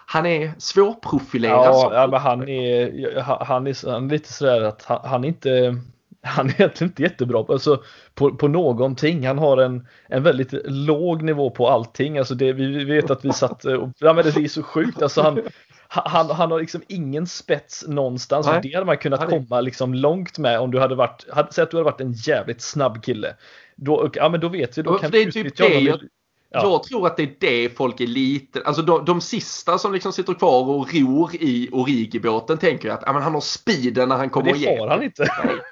han är svårprofilerad. Ja, ja men han är, han, är, han är lite sådär att han, han är inte han är egentligen inte jättebra alltså, på, på någonting. Han har en, en väldigt låg nivå på allting. Alltså det, vi vet att vi satt och, ja men det är så sjukt. Alltså han, han, han har liksom ingen spets någonstans. Nej. Och det hade man kunnat komma liksom långt med om du hade varit, säg att du hade varit en jävligt snabb kille. Då, ja men då vet vi, då kan du utnyttja honom. Ja. Jag tror att det är det folk är lite, alltså de, de sista som liksom sitter kvar och ror i Origi-båten tänker jag att ja, men han har speeden när han kommer igenom. Det har han inte.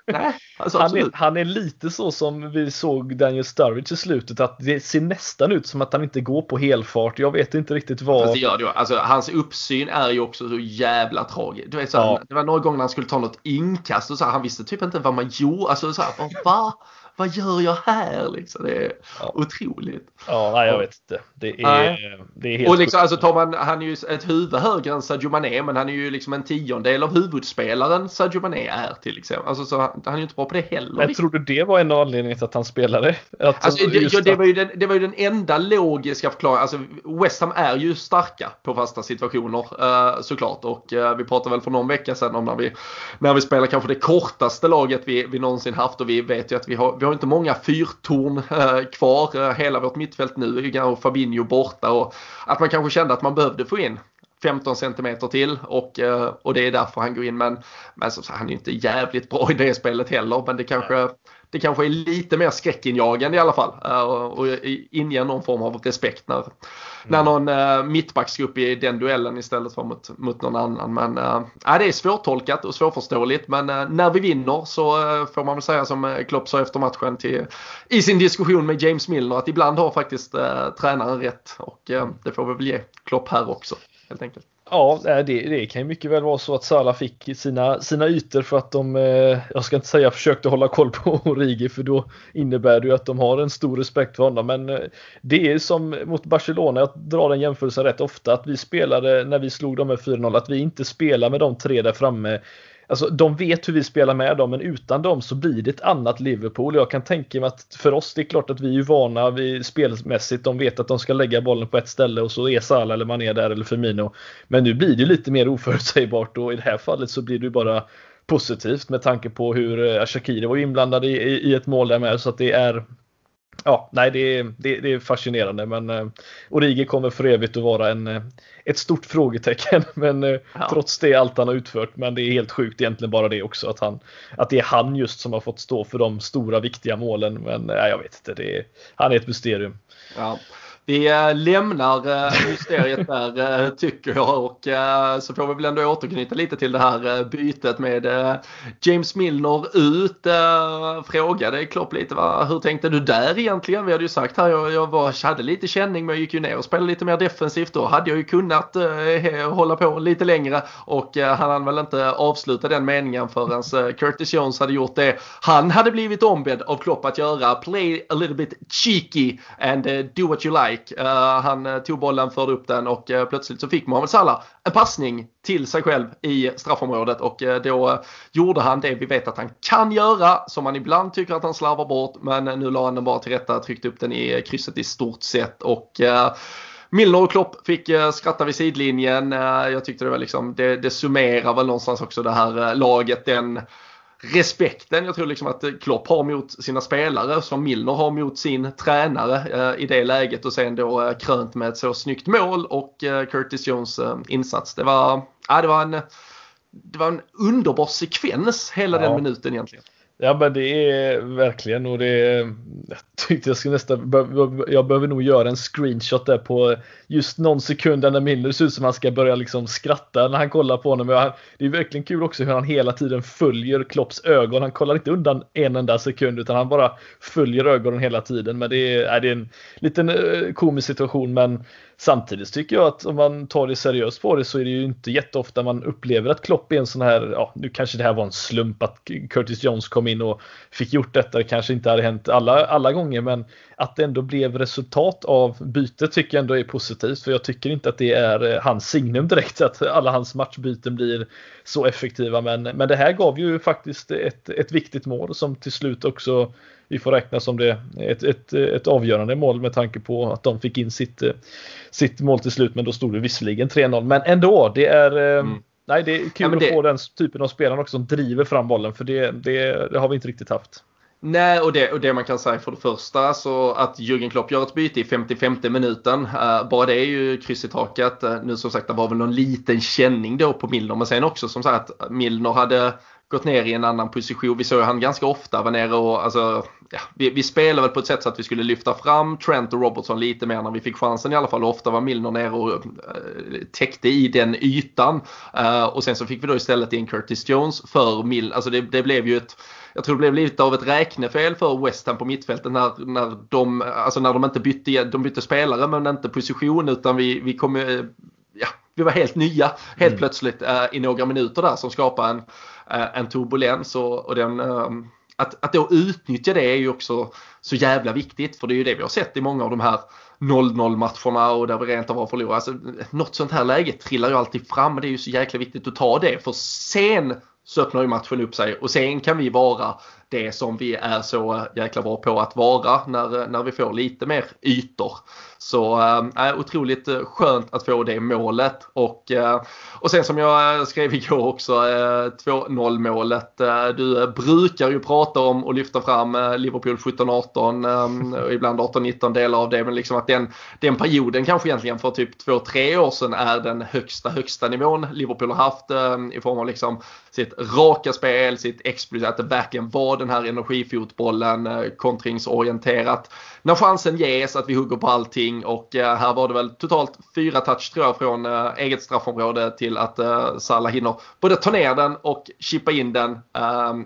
Nej, alltså, han, är, han, är, lite så som vi såg Daniel Sturridge i slutet att det ser nästan ut som att han inte går på helfart. Jag vet inte riktigt vad. Fast det gör det alltså, hans uppsyn är ju också så jävla tragisk. Du vet, så ja. Det var några gånger när han skulle ta något inkast och så här, han visste typ inte vad man gjorde. Alltså så här, va? Vad gör jag här? Liksom, det är ja. otroligt. Ja, nej, jag vet inte. Det är, det är helt Och liksom, alltså, tar man, han är ju ett huvud högre än Sadio Mané, men han är ju liksom en tiondel av huvudspelaren Sadio Mané är till exempel. Alltså, så han är ju inte bra på det heller. Men tror du det var en av anledningarna till att han spelade? Att, alltså, det, ja, det, var ju den, det var ju den enda logiska förklaringen. Alltså, West Ham är ju starka på fasta situationer uh, såklart. Och uh, vi pratade väl för någon vecka sedan om när vi, när vi spelar kanske det kortaste laget vi, vi någonsin haft. Och vi vet ju att vi har, vi har inte många fyrtorn eh, kvar. Eh, hela vårt mittfält nu är ju Fabinho borta. Och att man kanske kände att man behövde få in 15 centimeter till och, eh, och det är därför han går in. Men, men så, han är ju inte jävligt bra i det spelet heller. Men det kanske, det kanske är lite mer skräckinjagande i alla fall. Eh, och, inger någon form av respekt när, mm. när någon mittback ska upp i den duellen istället för mot, mot någon annan. Men uh, det är svårtolkat och svårförståeligt. Men uh, när vi vinner så uh, får man väl säga som Klopp sa efter matchen till, i sin diskussion med James Milner att ibland har faktiskt uh, tränaren rätt. Och det får vi väl ge Klopp här också helt enkelt. Ja, det, det kan ju mycket väl vara så att Sala fick sina, sina ytor för att de, eh, jag ska inte säga försökte hålla koll på Origi för då innebär det ju att de har en stor respekt för honom. Men eh, det är som mot Barcelona, jag drar den jämförelsen rätt ofta, att vi spelade när vi slog dem med 4-0, att vi inte spelar med de tre där framme Alltså, de vet hur vi spelar med dem, men utan dem så blir det ett annat Liverpool. Jag kan tänka mig att för oss, det är klart att vi är vana vi, spelmässigt. De vet att de ska lägga bollen på ett ställe och så är Salah eller Mané där eller Firmino. Men nu blir det lite mer oförutsägbart och i det här fallet så blir det bara positivt med tanke på hur eh, Shakiri var inblandad i, i, ett mål där med. Så att det är Ja, nej det är, det, det är fascinerande men eh, Origi kommer för evigt att vara en, eh, ett stort frågetecken. Men eh, ja. trots det allt han har utfört. Men det är helt sjukt egentligen bara det också att, han, att det är han just som har fått stå för de stora viktiga målen. Men nej, jag vet inte, det är, han är ett mysterium. Ja. Vi eh, lämnar eh, mysteriet där eh, tycker jag och så får vi väl ändå återknyta lite till det här bytet med James Milner ut. Frågade Klopp lite va, hur tänkte du där egentligen? Vi hade ju sagt här, jag, jag var, hade lite känning men jag gick ju ner och spelade lite mer defensivt. Då hade jag ju kunnat hålla på lite längre och han hann väl inte avsluta den meningen förrän Curtis Jones hade gjort det han hade blivit ombedd av Klopp att göra. Play a little bit cheeky and do what you like like. Uh, eh, han eh, tog bollen, förde upp den och uh, plötsligt så fick Mohamed Salah en passning till sig själv i straffområdet och då gjorde han det vi vet att han kan göra som man ibland tycker att han slarvar bort men nu la han den bara till rätta, tryckte upp den i krysset i stort sett och Milner och Klopp fick skratta vid sidlinjen. Jag tyckte det var liksom, det, det summerar väl någonstans också det här laget. Den respekten jag tror liksom att Klopp har mot sina spelare som Milner har mot sin tränare eh, i det läget och sen då eh, krönt med ett så snyggt mål och eh, Curtis Jones insats. Det var, ja, det var en det var en underbar sekvens hela ja. den minuten egentligen. Ja men det är verkligen och det är, jag tyckte jag skulle nästan, jag behöver nog göra en screenshot där på just någon sekund när Milner ser ut som han ska börja liksom skratta när han kollar på honom. Det är verkligen kul också hur han hela tiden följer Klopps ögon. Han kollar inte undan en enda sekund utan han bara följer ögonen hela tiden. Men det är, det är en liten eh, komisk situation men Samtidigt tycker jag att om man tar det seriöst på det så är det ju inte jätteofta man upplever att Klopp är en sån här, ja nu kanske det här var en slump att Curtis Jones kom in och fick gjort detta. Det kanske inte hade hänt alla, alla gånger men att det ändå blev resultat av bytet tycker jag ändå är positivt för jag tycker inte att det är eh, hans signum direkt att alla hans matchbyten blir så effektiva men, men det här gav ju faktiskt ett, ett viktigt mål som till slut också vi får räkna som det ett, ett, ett avgörande mål med tanke på att de fick in sitt, sitt mål till slut men då stod det visserligen 3-0 men ändå det är eh, mm. nej, det är kul ja, det... att få den typen av spelare också som driver fram bollen för det, det, det har vi inte riktigt haft. Nej, och det, och det man kan säga för det första så att Jürgen Klopp gör ett byte i 55 minuten. Uh, bara det är ju kryss i taket. Uh, nu som sagt det var väl någon liten känning då på Milner men sen också som sagt att Milner hade gått ner i en annan position. Vi såg han ganska ofta var nere och alltså, ja, vi, vi spelade väl på ett sätt så att vi skulle lyfta fram Trent och Robertson lite mer när vi fick chansen i alla fall. ofta var Milner nere och uh, täckte i den ytan. Uh, och sen så fick vi då istället in Curtis Jones för Milner. Alltså det, det blev ju ett jag tror det blev lite av ett räknefel för West Ham på mittfältet när, när, de, alltså när de inte bytte, de bytte spelare men inte position utan vi, vi kom ja, vi var helt nya helt mm. plötsligt uh, i några minuter där som skapade en, Eh, en turbulens och, och den ehm, att, att då utnyttja det är ju också så jävla viktigt för det är ju det vi har sett i många av de här 0-0 matcherna och där vi rent av har förlorat. Alltså, något sånt här läge trillar ju alltid fram och det är ju så jäkla viktigt att ta det för sen så öppnar ju matchen upp sig och sen kan vi vara det som vi är så jäkla bra på att vara när, när vi får lite mer ytor. Så äh, otroligt skönt att få det målet och, äh, och sen som jag eh, skrev igår också äh, 2-0 målet. Äh, du brukar ju prata om och lyfta fram äh, Liverpool 17-18 äh, och ibland 18-19 delar av det men liksom att den, den perioden kanske egentligen för typ 2-3 år sedan är den högsta högsta nivån Liverpool har haft i form av liksom sitt raka spel, sitt explosiva, att det verkligen var den här energifotbollen, kontringsorienterat. När chansen ges att vi hugger på allting och eh, här var det väl totalt fyra touch tror jag från eh, eget straffområde till att eh, Salah hinner både ta ner den och chippa in den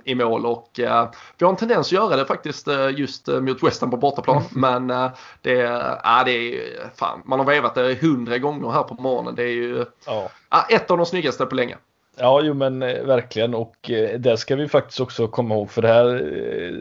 i mål och vi har en tendens att göra det faktiskt just mot West Ham på bortaplan mm. men det, ja, det är fan, man har vevat det hundra gånger här på morgonen. Det är ju ja. ett av de snyggaste på länge. Ja, jo men eh, verkligen. Och eh, det ska vi faktiskt också komma ihåg för det här eh,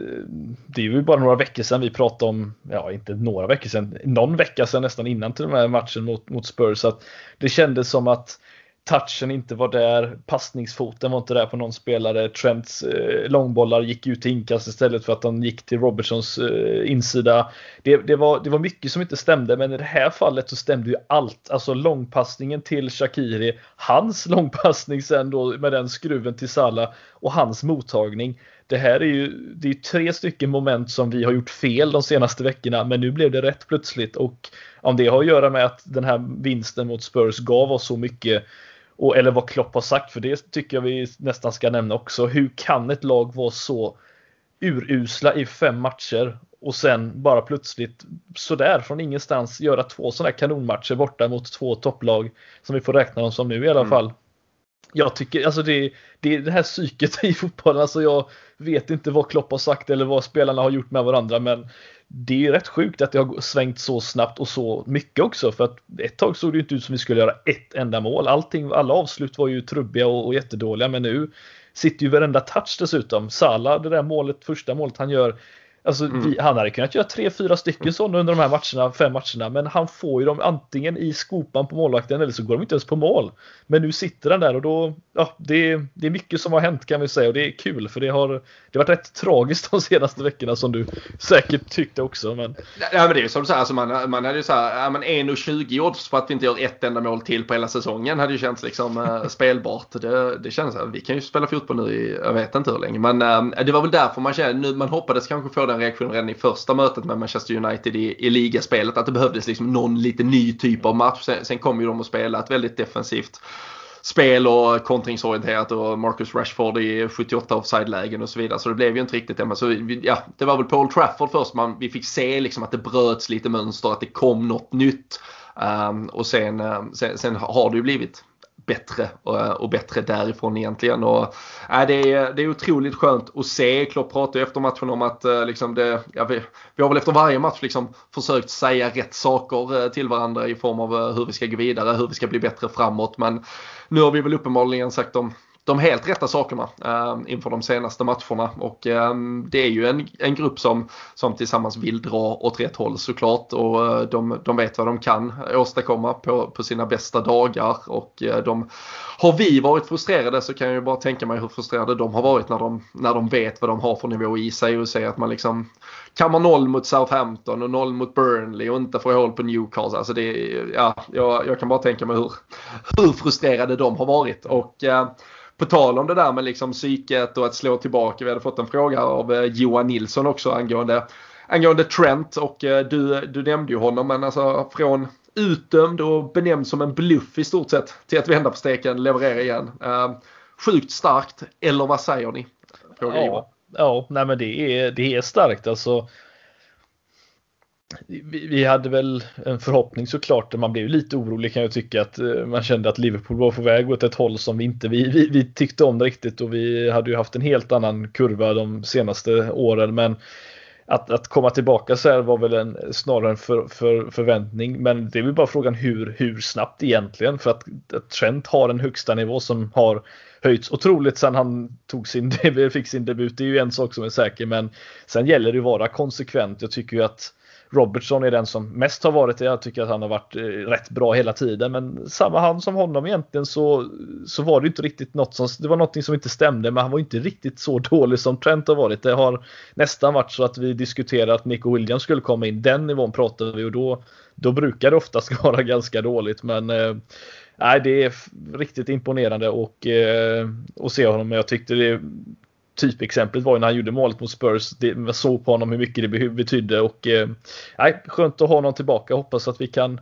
Det är ju bara några veckor sedan vi pratade om, ja inte några veckor sedan, någon vecka sedan nästan innan till den här matchen mot, mot Spurs. Att det kändes som att touchen inte var där, passningsfoten var inte där på någon spelare. Trents eh, långbollar gick ut till inkast istället för att han gick till Robertsons eh, insida. Det, det, var, det var mycket som inte stämde, men i det här fallet så stämde ju allt. Alltså långpassningen till Shakiri, hans långpassning sen då med den skruven till Salah och hans mottagning. Det här är ju det är tre stycken moment som vi har gjort fel de senaste veckorna, men nu blev det rätt plötsligt och om det har att göra med att den här vinsten mot Spurs gav oss så mycket och, eller vad Klopp har sagt, för det tycker jag vi nästan ska nämna också. Hur kan ett lag vara så urusla i fem matcher och sen bara plötsligt sådär från ingenstans göra två sådana här kanonmatcher borta mot två topplag som vi får räkna dem som nu i alla mm. fall. Jag tycker alltså det, det är det här psyket i fotbollen. Alltså jag vet inte vad Klopp har sagt eller vad spelarna har gjort med varandra men det är rätt sjukt att det har svängt så snabbt och så mycket också för att ett tag såg det inte ut som vi skulle göra ett enda mål. Allting, alla avslut var ju trubbiga och, och jättedåliga men nu sitter ju varenda touch dessutom. Salah, det där målet, första målet han gör Alltså, mm. vi, han hade kunnat göra tre, fyra stycken sådana under de här matcherna, fem matcherna, men han får ju dem antingen i skopan på målvakten eller så går de inte ens på mål. Men nu sitter den där och då, ja, det, det är mycket som har hänt kan vi säga och det är kul för det har, det har varit rätt tragiskt de senaste veckorna som du säkert tyckte också. Men... Ja, men det är som du säger, alltså man, man hade ju så här, men 1,20 odds för att vi inte gör ett enda mål till på hela säsongen hade ju känts liksom äh, spelbart. Det, det känns vi kan ju spela fotboll nu i, jag vet inte hur länge, men äh, det var väl därför man kände, nu, man hoppades kanske få den den reaktionen redan i första mötet med Manchester United i, i ligaspelet. Att det behövdes liksom någon lite ny typ av match. Sen, sen kom ju de att spela ett väldigt defensivt spel och kontringsorienterat och Marcus Rashford i 78 offside-lägen och så vidare. Så det blev ju inte riktigt det. Men så, ja, det var väl Paul Trafford först man, vi fick se liksom att det bröts lite mönster, att det kom något nytt. Um, och sen, ehm, sen, sen, har det ju blivit bättre och, och bättre därifrån egentligen. Och, äh, det, är, det är otroligt skönt att se. Klopp pratade efter matchen om att eh, liksom det, ja, vi, vi, har väl efter varje match liksom försökt säga rätt saker till varandra i form av hur vi ska gå vidare, hur vi ska bli bättre framåt. Men nu har vi väl uppenbarligen sagt de de helt rätta sakerna eh, inför de senaste matcherna. Och eh, det är ju en, en grupp som, som tillsammans vill dra åt rätt håll såklart. Och eh, de, de vet vad de kan åstadkomma på, på sina bästa dagar. Och eh, de, har vi varit frustrerade så kan jag ju bara tänka mig hur frustrerade de har varit när de, när de vet vad de har för nivå i sig och säger att man liksom kan man noll mot Southampton och noll mot Burnley och inte få hål på Newcastle. Alltså det, ja, jag, jag kan bara tänka mig hur, hur frustrerade de har varit. Och eh, på tal om det där med liksom psyket och att slå tillbaka. Vi hade fått en fråga av eh, Johan Nilsson också angående, angående Trent och eh, du, du nämnde ju honom men alltså från utdömd och benämnd som en bluff i stort sett till att vända på steken, leverera igen. Uh, sjukt starkt, eller vad säger ni? Frågar ja, ja nej men det är, det är starkt alltså. Vi, hade väl en förhoppning såklart, man blev lite orolig kan jag tycka att eh, man kände att Liverpool var på väg åt ett håll som vi inte vi, vi, vi tyckte om riktigt och vi hade ju haft en helt annan kurva de senaste åren men att, att komma tillbaka så här var väl en, snarare en för, för, förväntning. Men det är väl bara frågan hur, hur snabbt egentligen. För att, att Trent har en högsta nivå som har höjts otroligt sedan han tog sin, fick sin debut. Det är ju en sak som är säker. Men sen gäller det att vara konsekvent. Jag tycker ju att Robertson är den som mest har varit det. Jag tycker att han har varit eh, rätt bra hela tiden. Men samma han som honom egentligen så, så var det inte riktigt något som, det var någonting som inte stämde. Men han var inte riktigt så dålig som Trent har varit. Det har nästan varit så att vi diskuterade att Nico Williams skulle komma in. Den nivån pratar vi och då, då brukar det oftast vara ganska dåligt. Men eh, Nej, det är riktigt imponerande och, eh, se honom. Jag tyckte det typexemplet var ju när han gjorde målet mot Spurs. Det, man såg på honom hur mycket det betydde och eh, skönt att ha honom tillbaka. Hoppas att vi kan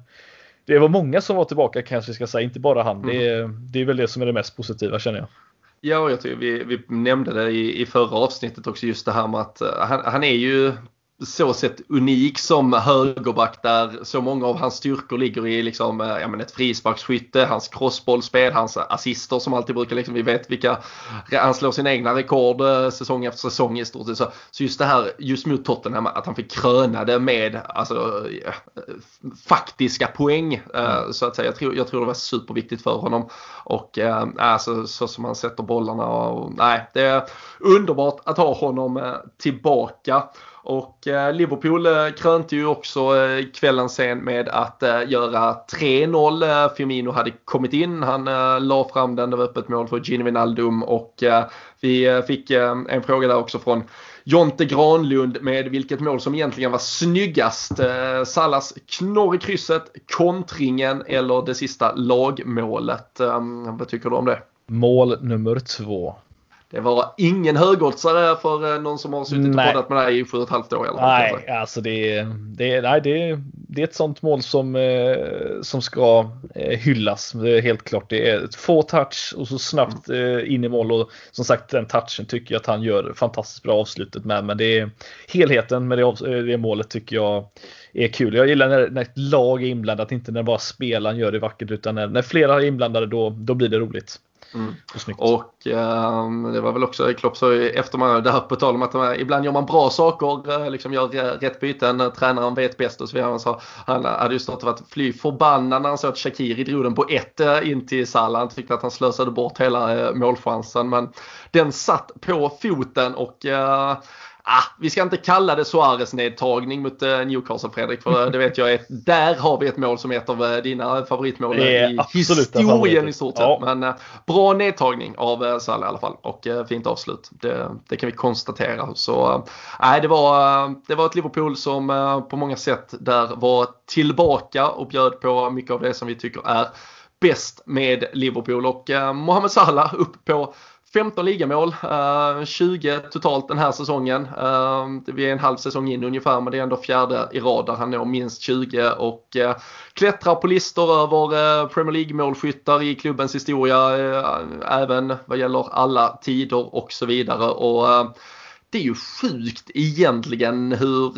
det var många som var tillbaka kanske vi ska säga, inte bara han. Mm. Det, är, det är väl det som är det mest positiva känner jag. Ja, jag tycker vi, vi nämnde det i, i förra avsnittet också just det här med att uh, han, han, är ju så sett unik som högerback där så många av hans styrkor ligger i liksom, eh, ja, men ett frisparksskytte, hans crossbollspel, hans assister som alltid brukar, liksom, vi vet vilka, han slår sina egna rekord eh, säsong efter säsong i stort sett. Så, så just det här, just mot Tottenham, att han fick kröna det med alltså, faktiska poäng. Eh, mm. Så att säga, jag tror, jag tror det var superviktigt för honom. Och äh, alltså, så som han sätter bollarna och nej, det är underbart att ha honom tillbaka. Och eh, Liverpool eh, krönte ju också eh, kvällen sen med att göra 3-0. Firmino hade kommit in, han la fram den, det var öppet mål för Gini Wijnaldum och vi fick en fråga där också från Jonte Granlund med vilket mål som egentligen var snyggast. Sallas knorr i krysset, kontringen eller det sista lagmålet. Vad tycker du om det? Mål nummer två. Det var ingen högoddsare för eh, någon som har suttit nej. och poddat med dig i sju och ett halvt år. Eller nej, alltså det, det, nej det, det är ett sånt mål som, eh, som ska eh, hyllas. Det är helt klart. Det är ett få touch och så snabbt in i mål. Och som sagt, den touchen tycker jag att han gör fantastiskt bra avslutet med. Men det är helheten med det, det målet tycker jag är kul. Jag gillar när, när ett lag är inblandat, inte när bara spelaren gör det vackert utan när, när flera är inblandade då, då blir det roligt. Mm. Och eh, det var väl också Klopp sa efter man, det här på tal om att man, ibland gör man bra saker, eh, liksom gör rätt byten, tränaren vet bäst och så vidare. Så han hade ju och varit fly förbannad när han såg att Shakiri drog den på ett eh, in till Salah. Han tyckte att han slösade bort hela eh, målchansen men den satt på foten och eh, Ah, vi ska inte kalla det Suarez-nedtagning mot eh, Newcastle Fredrik. För det vet jag är, där har vi ett mål som är ett av eh, dina favoritmål i historien i stort sett. Ja. Men eh, bra nedtagning av eh, Salah i alla fall och eh, fint avslut. Det, det, kan vi konstatera. Så nej, det, var, det var ett Liverpool som på många sätt där var tillbaka och bjöd på mycket av det som vi tycker är bäst med Liverpool och Mohamed Salah upp på 15 ligamål, eh, 20 totalt den här säsongen. Eh, vi är en halv säsong in ungefär men det är ändå fjärde i rad där han når minst 20 och eh, klättrar på listor över Premier League-målskyttar i klubbens historia även vad gäller alla tider och så vidare. Och det är ju sjukt egentligen hur,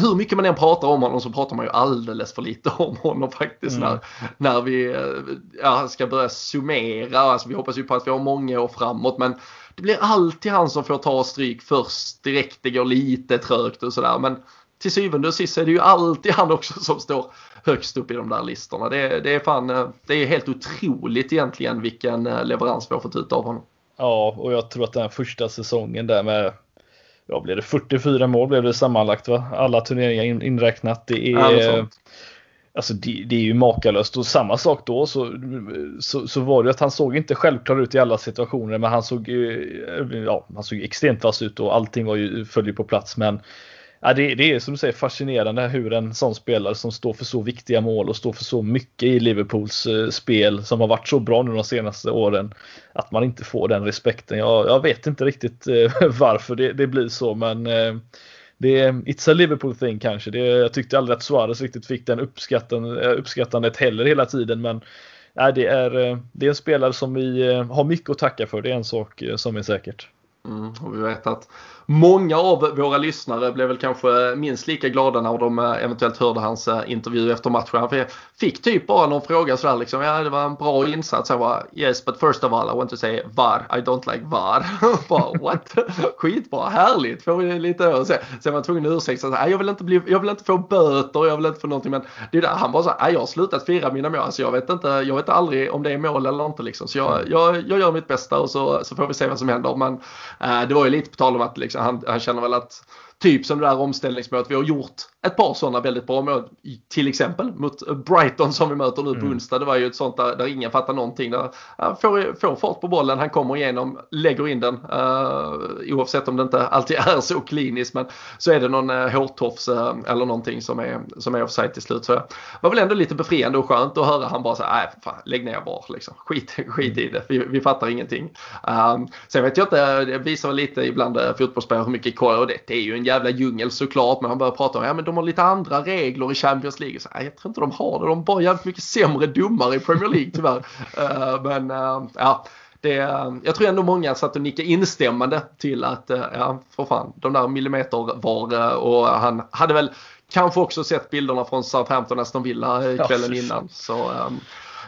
hur mycket man än pratar om honom så pratar man ju alldeles för lite om honom faktiskt mm. när, när vi ja, ska börja summera. Alltså, vi hoppas ju på att vi har många år framåt men det blir alltid han som får ta stryk först direkt. Det går lite trögt och sådär men till syvende och sist är det ju alltid han också som står högst upp i de där listorna. Det, det är fan, det är helt otroligt egentligen vilken leverans vi har fått ut av honom. Ja, och jag tror att den första säsongen där med ja, blev det 44 mål blev det sammanlagt va? Alla turneringar in, inräknat. Det är, ja, alltså det, det, är ju makalöst och samma sak då så, så, så, var det att han såg inte självklar ut i alla situationer men han såg, ja, han såg extremt vass ut och allting var ju, föll på plats men ja, det, det, är som du säger fascinerande hur en sån spelare som står för så viktiga mål och står för så mycket i Liverpools eh, spel som har varit så bra nu de senaste åren. Att man inte får den respekten. Jag, jag vet inte riktigt eh, varför det, det, blir så men eh, det är It's a Liverpool thing kanske. Det, jag tyckte aldrig att Suarez riktigt fick den eh, uppskattandet heller hela tiden men nej, det, är, eh, det är en spelare som vi eh, har mycket att tacka för. Det är en sak som är säkert. Mm, och vi vet att Många av våra lyssnare blev väl kanske minst lika glada när de eh, eventuellt hörde hans eh, intervju efter matchen. Han fick typ bara någon fråga sådär liksom. Ja, det var en bra insats. Jag bara yes, but first of all I want to say VAR. I don't like VAR. bara, what? Skitbra, härligt. Får vi lite och sen, sen var jag tvungen att ursäkta. Jag vill inte bli, jag vill inte få böter, jag vill inte få någonting. Men det är där han bara så här, jag har slutat fira mina mål. Alltså jag vet inte, jag vet aldrig om det är mål eller inte liksom. Så jag, jag, jag gör mitt bästa och så, så får vi se vad som händer. Men äh, det var ju lite på tal om att liksom, han, han känner väl att typ som det där omställningsmålet vi har gjort ett par sådana väldigt bra mål. Till exempel mot Brighton som vi möter nu på mm. onsdag. Det var ju ett sånt där, där ingen fattar någonting. Där han får, får fart på bollen, han kommer igenom, lägger in den. Uh, oavsett om det inte alltid är så kliniskt. Men så är det någon uh, hårtofs uh, eller någonting som är, som är offside till slut. Så det var väl ändå lite befriande och skönt att höra han bara säga nej fan lägg ner bara liksom. Skit, skit i det, vi, vi fattar ingenting. Um, sen vet jag inte, det visar väl lite ibland fotbollsspelare hur mycket koll och det, det är ju en jävla djungel såklart. Men han börjar prata om, ja men de har lite andra regler i Champions League. Så, jag tror inte de har det. De är bara jävligt mycket sämre domare i Premier League tyvärr. uh, men uh, ja. Det, jag tror ändå många satt och nickade instämmande till att, ja för fan, de där millimeter var och han hade väl kanske också sett bilderna från Southampton Aston Villa kvällen ja, innan. Så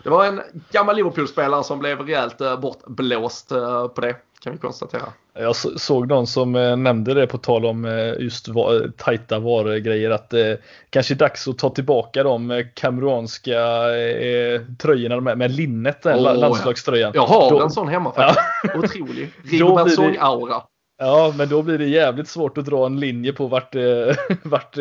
det var en gammal Liverpool-spelare som blev rejält bortblåst på det kan vi konstatera. Jag såg någon som eh, nämnde det på tal om eh, just tajta varugrejer att det eh, kanske är dags att ta tillbaka de kameruanska tröjorna med, linnet, den oh, landslagströjan. Jag har då, en sån hemma faktiskt. Ja. Otrolig. Rigobert Song-aura. Ja, men då blir det jävligt svårt att dra en linje på vart, vart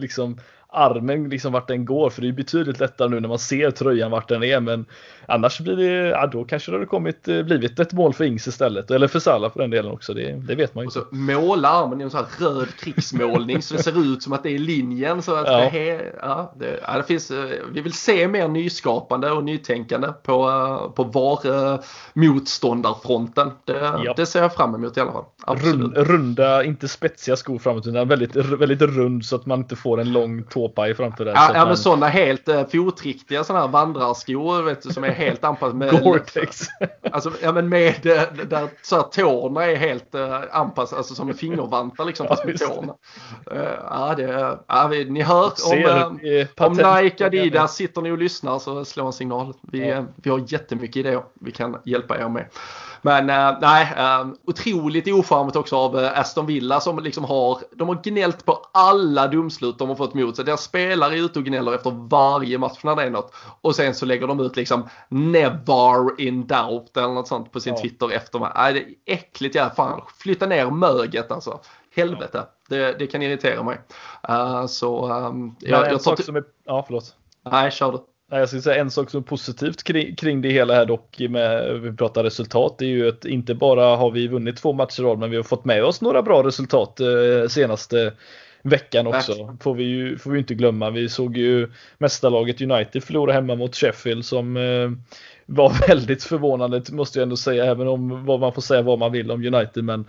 liksom armen liksom vart den går för det är betydligt lättare nu när man ser tröjan vart den är men annars blir det, ja då kanske det hade kommit, eh, blivit ett mål för Ings istället eller för Salah för den delen också, det, det vet man ju. Och så måla armen i en sån här röd krigsmålning så det ser ut som att det är linjen. Så att ja. Det, ja, det, ja, det finns, eh, vi vill se mer nyskapande och nytänkande på, eh, på var motståndarfronten. Det, ja. det ser jag fram emot i alla fall. Rund, runda, inte spetsiga skor framåt utan väldigt, väldigt rund så att man inte får en lång tåpaj framför det. Ja, ja man... men sådana helt uh, fotriktiga sådana här vandrarskor vet du, som är helt anpassade med Gore-Tex. Alltså, ja men med uh, där så här, tårna är helt uh, anpassade, alltså som en fingervantar liksom fast med tårna. Uh, ja, det, ja, vi, ni hör om, uh, om Nike Adidas sitter ni och lyssnar så slå en signal. Vi, ja. vi har jättemycket idéer vi kan hjälpa er med. Men äh, nej, äh, otroligt ocharmigt också av äh, Aston Villa som liksom har, de har gnällt på alla domslut de har fått mot sig. Deras spelare är ute och gnäller efter varje match när det är något. Och sen så lägger de ut liksom never in doubt eller något sånt på sin ja. Twitter efter mig. Nej, det är äckligt jävla fan. Flytta ner möget alltså. Helvete. Det, det kan irritera mig. Uh, så um, jag, jag tar... Som är... Ja, förlåt. Nej, kör du. Jag skulle säga en sak som är positivt kring, kring det hela här dock med vi pratar resultat det är ju att inte bara har vi vunnit två matcher rad men vi har fått med oss några bra resultat eh, senaste veckan också. Får vi ju får vi inte glömma. Vi såg ju mästarlaget United förlora hemma mot Sheffield som eh, var väldigt förvånande måste jag ändå säga även om vad man får säga vad man vill om United men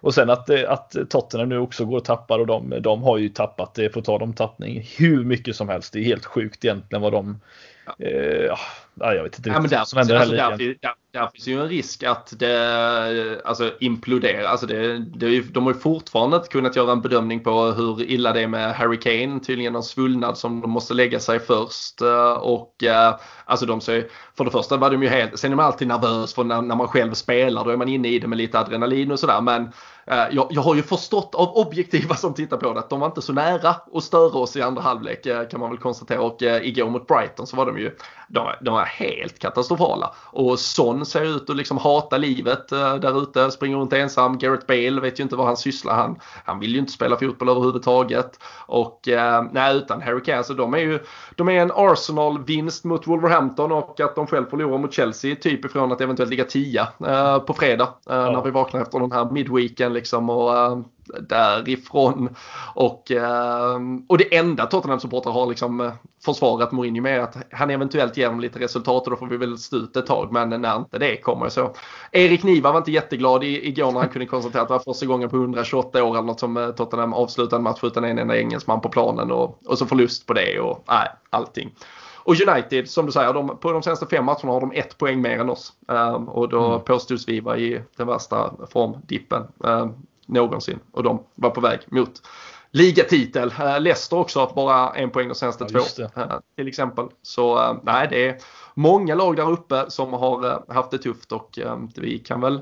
och sen att, eh, att Tottenham nu också går och tappar och de, de har ju tappat det, på tal om tappning, hur mycket som helst. Det är helt sjukt egentligen vad de ja. Eh, jag vet inte ja, men där, som händer alltså, där, där, där, finns ju en risk att det alltså, imploderar. Alltså det, det, de har ju fortfarande inte kunnat göra en bedömning på hur illa det är med Harry Kane. Tydligen någon svullnad som de måste lägga sig först. Eh, och eh, alltså de ser, för det första var de ju helt, sen är man alltid nervös för när, när man själv spelar. Då är man inne i det med lite adrenalin och sådär. Men eh, jag, jag, har ju förstått av objektiva som tittar på det att de var inte så nära att störa oss i andra halvlek kan man väl konstatera. Och igår mot Brighton så var de ju de, de var helt katastrofala. Och Son Son ser ut att liksom hata livet uh, där ute, springer runt ensam. Garrett Bale vet ju inte vad han sysslar. Han, han vill ju inte spela fotboll överhuvudtaget. Och uh, nej, utan Harry Kane så de är ju de är en Arsenal-vinst mot Wolverhampton och att de själv förlorar mot Chelsea typ ifrån att eventuellt ligga tia uh, på fredag ja. när vi vaknar efter den här midweeken liksom. Och, därifrån. Och, ehm, och det enda Tottenham-supportrar har liksom eh, försvarat Mourinho med att han eventuellt ger dem lite resultat och då får vi väl stå ut ett tag. Men när inte det kommer så. Erik Niva var inte jätteglad igår när han kunde konstatera att det var första gången på 128 år eller något som eh, Tottenham avslutade en match utan en enda engelsman på planen och, och så förlust på det och nej, allting. Och United, som du säger, de, på de senaste fem matcherna har de ett poäng mer än oss. Um, och då mm. påstods vi vara i den värsta formdippen. Um, någonsin och de var på väg mot ligatitel. Uh, Leicester också bara en poäng de senaste ja, två uh, till exempel. Så uh, nej, det är många lag där uppe som har haft det tufft och vi kan väl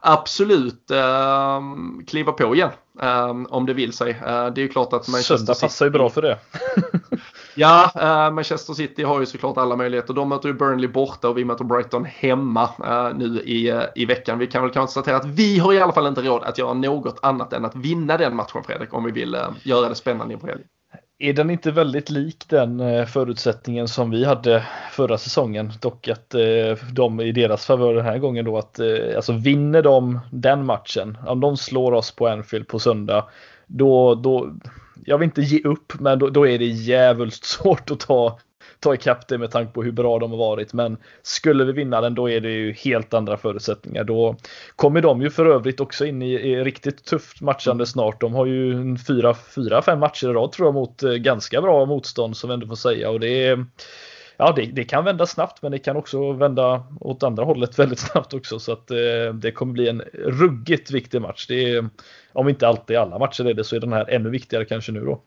absolut kliva på igen om det vill sig. det är ju klart att Manchester Söndag passar ju bra för det. Ja, äh, Manchester City har ju såklart alla möjligheter. De möter ju Burnley borta och vi möter Brighton hemma äh, nu i, eh, i veckan. Vi kan väl konstatera att vi har i alla fall inte råd att göra något annat än att vinna den matchen Fredrik om vi vill göra det spännande inför helgen. Är den inte väldigt lik den förutsättningen som vi hade förra säsongen? Dock att de i deras favör den här gången då att alltså vinner de den matchen, om de slår oss på Anfield på söndag, då, då jag vill inte ge upp, men då, då är det jävligt svårt att ta, ta ikapp det med tanke på hur bra de har varit. Men skulle vi vinna den, då är det ju helt andra förutsättningar. Då kommer de ju för övrigt också in i, i riktigt tufft matchande snart. De har ju fyra, fyra, fem matcher i rad tror jag mot eh, ganska bra motstånd som vi ändå får säga. Och det är ja, det, det, kan vända snabbt men det kan också vända åt andra hållet väldigt snabbt också. Så att eh, det kommer bli en ruggigt viktig match. Det är, om inte alltid alla matcher är det så är den här ännu viktigare kanske nu då.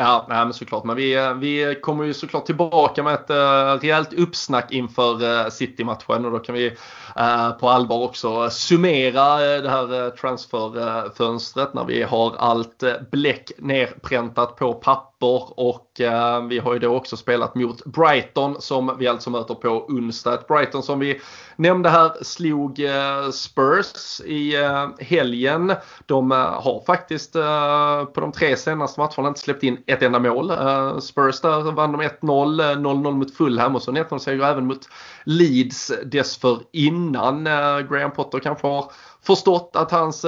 Ja, nej, men såklart. Men vi, eh, vi kommer ju såklart tillbaka med ett uh, rejält uppsnack inför uh, City-matchen och då kan vi uh, på allvar också summera uh, det här uh, transferfönstret när vi har allt bläck nerpräntat på papper och vi har ju då också spelat mot Brighton som vi alltså möter på onsdag. Ett Brighton som vi nämnde här slog Spurs i helgen. De har faktiskt på de tre senaste matcherna inte släppt in ett enda mål. Eh, Spurs där vann de 1-0, 0-0 eh, mot Fulham och så 1-0 seger även mot Leeds dessförinnan. Eh, Graham Potter kanske har förstått att hans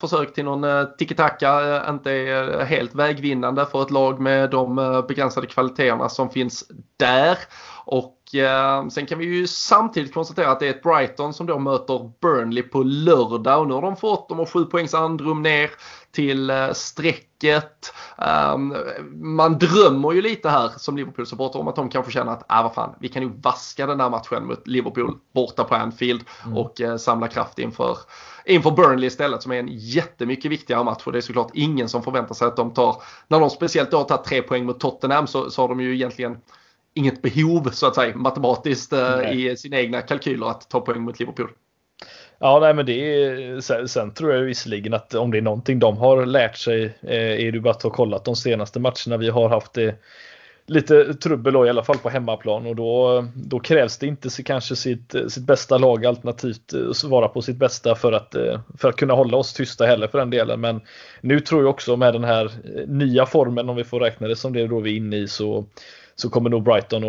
försök till någon tiki-taka inte är helt vägvinnande för ett lag med de begränsade kvaliteterna som finns där. Och eh, sen kan vi ju samtidigt konstatera att det är ett Brighton som då möter Burnley på lördag och nu har de fått, de har sju poängs andrum ner till eh, strecket. Um, man drömmer ju lite här som Liverpool-supporter om att de kanske känner att ah, vad fan, vi kan ju vaska den här matchen mot Liverpool borta på Anfield mm. och uh, samla kraft inför, inför Burnley istället som är en jättemycket viktigare match. Och det är såklart ingen som förväntar sig att de tar, när de speciellt då har tagit tre poäng mot Tottenham så, så har de ju egentligen inget behov så att säga matematiskt uh, i sina egna kalkyler att ta poäng mot Liverpool. Ja, nej, men det är, sen, sen, tror jag visserligen att om det är någonting de har lärt sig eh, är det bara att ha kollat de senaste matcherna vi har haft det lite trubbel då, i alla fall på hemmaplan och då, då krävs det inte kanske sitt, sitt bästa lag alternativt eh, vara på sitt bästa för att, eh, för att kunna hålla oss tysta heller för den delen. Men nu tror jag också med den här eh, nya formen, om vi får räkna det som det då vi är inne i, så så kommer nog Brighton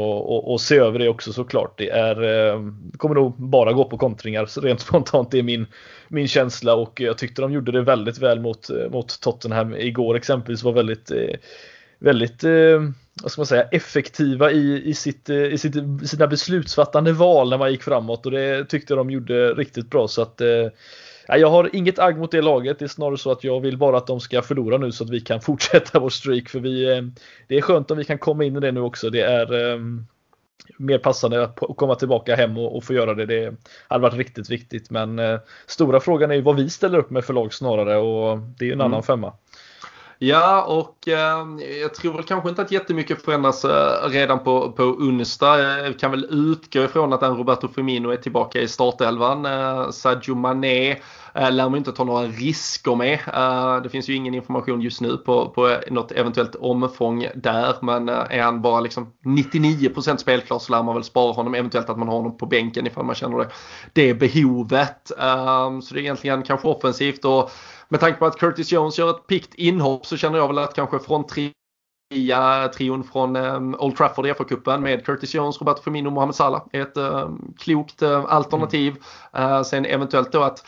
att se över det också såklart. Det är, eh, kommer nog bara gå på kontringar rent spontant. Det är min, min känsla och jag tyckte de gjorde det väldigt väl mot, eh, mot Tottenham igår exempelvis. var väldigt, eh, väldigt vad ska man säga, effektiva i, i, sitt, i sitt, sina beslutsfattande val när man gick framåt och det tyckte de gjorde riktigt bra. så att jag har inget agg mot det laget. Det är snarare så att jag vill bara att de ska förlora nu så att vi kan fortsätta vår streak. För vi, eh, det är skönt om vi kan komma in i det nu också. Det är um, mer passande att komma tillbaka hem och, och, få göra det. Det hade varit riktigt viktigt. Men uh, stora frågan är ju vad vi ställer upp med för lag snarare och det är ju en mm. annan femma. Ja, och eh, jag tror väl kanske inte att jättemycket förändras eh, redan på, på onsdag. Jag kan väl utgå ifrån att Roberto Firmino är tillbaka i startelvan. Eh, Sadio Mané eh, lär man inte ta några risker med. Eh, det finns ju ingen information just nu på, på något eventuellt omfång där. Men eh, är han bara liksom 99% spelklar så lär man väl spara honom. Eventuellt att man har honom på bänken ifall man känner det, det behovet. Eh, så det är egentligen kanske offensivt. och med tanke på att Curtis Jones gör ett pikt inhopp så känner jag väl att kanske från tria trion från um, Old Trafford i FA-cupen med Curtis Jones, Roberto Firmino och Mohamed Salah är ett um, klokt uh, alternativ. Uh, sen eventuellt då att